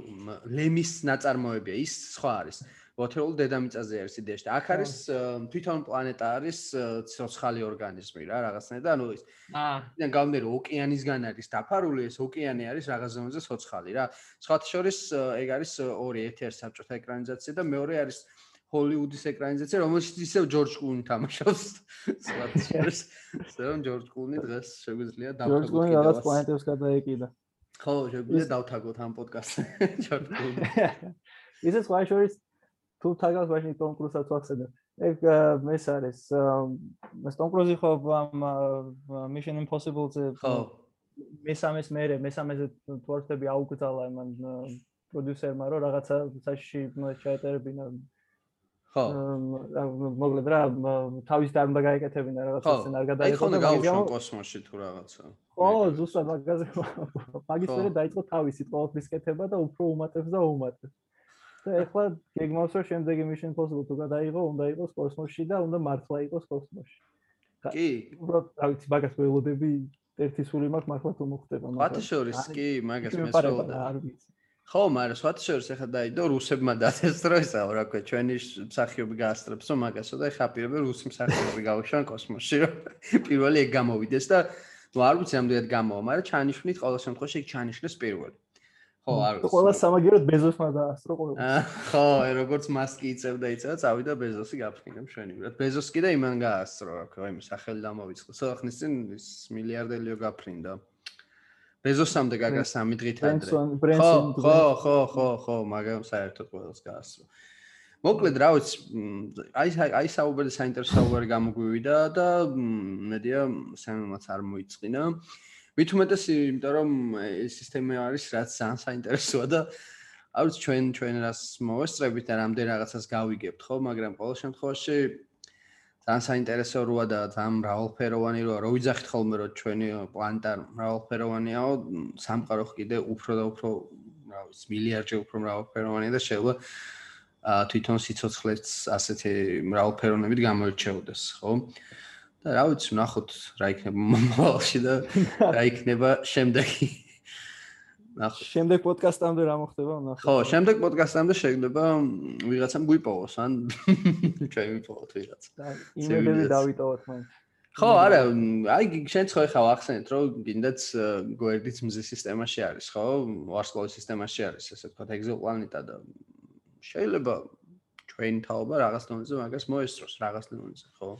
ლემის ნაწარმოებია, ის სხვა არის. ვოთერულ დედამიწაზე არის იდეაში და აქ არის თვითონ პლანეტა არის ცოცხალი ორგანიზმი რა რაღაცნაირად. და ანუ ის აა გამნერ ოკეანისგან არის დაფარული ეს ოკეანე არის რაღაც ზონაზე ცოცხალი რა. სხვათა შორის ეგ არის ორი ერთი არის საბჭოთა ეკრანიზაცია და მეორე არის ჰოლივუდის ეკრანიზაცია რომელშიც ისევ ჯორჯ კლუნი თამაშობს. შორის ისევ ჯორჯ კლუნი დღეს შეგვიძლია დავთაგოთ ჯორჯ კლუნი რაღაც პლანეტებს გადაეკიდა. ხო შეგვიძლია დავთაგოთ ამ პოდკასტზე ჯორჯ კლუნი. ისე სხვა შორის თუ თაგავს მაშინ ტომ კრუსაც ვახსენებ. ეგ ეს არის ეს ტომ კრუზი ხო ამ Mission Impossible-ზე ხო. მესამეს მერე მესამეზე თორსები აუკრძალა იმან პროდიუსერმა რომ რაღაცა საშიში ჩაეტერებინა ხო მოგლედ რა თავის დარმა გაიკეთებინა რაღაცა სცენარ გადაიღო და გაუშვა კოსმოსში თუ რაღაცა ხო ზუსტად მაგაზე მაგის მერე დაიწყო თავისი ყოველთვის კეთება და უფრო უმატებს და უმატებს და ეხლა გეგმავს რომ შემდეგი Mission Impossible თუ გადაიღო, უნდა იყოს კოსმოსში და უნდა მართლა იყოს კოსმოსში. კი. უბრალოდ დავით მაგას ველოდები ერთი სული მაქვს მართლა თუ მოხდება მაგრამ. ხათა შორის კი მაგას მესველოდები. ხო, მაგრამ სხვათა შორის ეხლა დაიდო რუსებმა დაწესროისა, რა ქვია, ჩვენი მსახიობი გაასწრებს, რომ მაგასო და ეხლა პირები რუსი მსახიობი გავუშვან კოსმოსში, რომ პირველი ეგ გამოვიდეს და ნუ არ ვიცი ამდენად გამოვა, მაგრამ ჩანიშნით ყოველ შემთხვევაში ეგ ჩანიშნეს პირველი. ხო, არ ვიცი. ყველა სამაგიეროდ ბეზოსმა დაასწრო ყველა. ხო, როგორც მასკი იწევდა იწევა, წავიდა ბეზოსი გაფრინდა მშვენივრად. ბეზოსი და იმან გაასწრო, რა ქვია, იმის სახელი დამოვიწყო. სოხნის წინ ის მილიარდელიო გაფრინდა. ბეზოსამდე გაგა სამი დღით ადრე. ხო, ხო, ხო, ხო, ხო, მაგრამ საერთოდ ყველას გაასწრო. მოკლედ, რა ვიცი, აი აი საუბარი საინტერესო საუბარი გამოგვივიდა და მედია სამემაც არ მოიწინა. მით უმეტესი, იმიტომ რომ ეს სისტემა არის რაც ძალიან საინტერესოა და არც ჩვენ ჩვენ რას მოვესწრებით და რამდენ რაღაცას გავიგებთ, ხო, მაგრამ ყოველ შემთხვევაში ძალიან საინტერესო როა და ძალიან მრავალფეროვანი როა, რო ვიძახით ხოლმე რომ ჩვენი პლანეტა მრავალფეროვანიაო, სამყარო კიდე უფრო და უფრო, რა ვიცი, მილიარდჯერ უფრო მრავალფეროვანია და შეიძლება ა თვითონ სიცოცხლეც ასეთი მრავალფეროვნებით გამოირჩეოდეს, ხო? და რა ვიცი, ნახოთ რა იქნება მომავალში და რა იქნება შემდეგი. ნახოთ. შემდეგ პოდკასტამდე რა მოხდება, ნახოთ. ხო, შემდეგ პოდკასტამდე შეიძლება ვიღაცამ გვიპოვოს, ან ჩვენ ვიპოვოთ ვიღაც. და იმედები დავიტოვოთ მაინც. ხო, არა, აი შენ ხო ხა ახსენეთ, რომ გინდაც გვერდიც მზის სისტემაში არის, ხო? ვარსკვლავის სისტემაში არის, ესე ვთქვათ, ეგზოპლანეტა და შეიძლება ჩვენ თაობა რაღაც დონეზე მაგას მოესწროს, რაღაც დონეზე, ხო?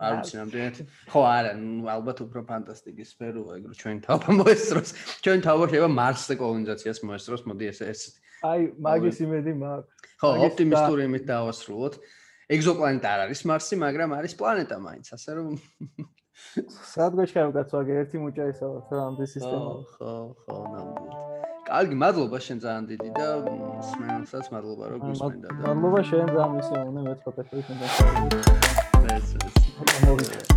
არ ვიცი ნამდვილად. ხო, არა, ალბათ უფრო ფანტასტიკის სფეროა, ეგ რომ ჩვენ თაობა მოესწროს. ჩვენ თაობა შეიძლება მარსზე კოლონიზაციას მოესწროს, მოდი ესე ეს. აი, მაგის იმედი მაქვს. ხო, ოპტიმისტური იმით დავასრულოთ. ეგზოპლანეტა არ არის მარსი, მაგრამ არის პლანეტა მაინც, ასე რომ სად გეშქავ კაცვაგე ერთი მუჭა ისაა რა ამ სისტემა. ხო, ხო, ნამდვილად. კარგი, მადლობა შენ ძალიან დიდი და სმენელსაც მადლობა რომ გვისმენდა და მადლობა შენ ძალიან მისიამოვნე მე თქვა ეს შენ და ეს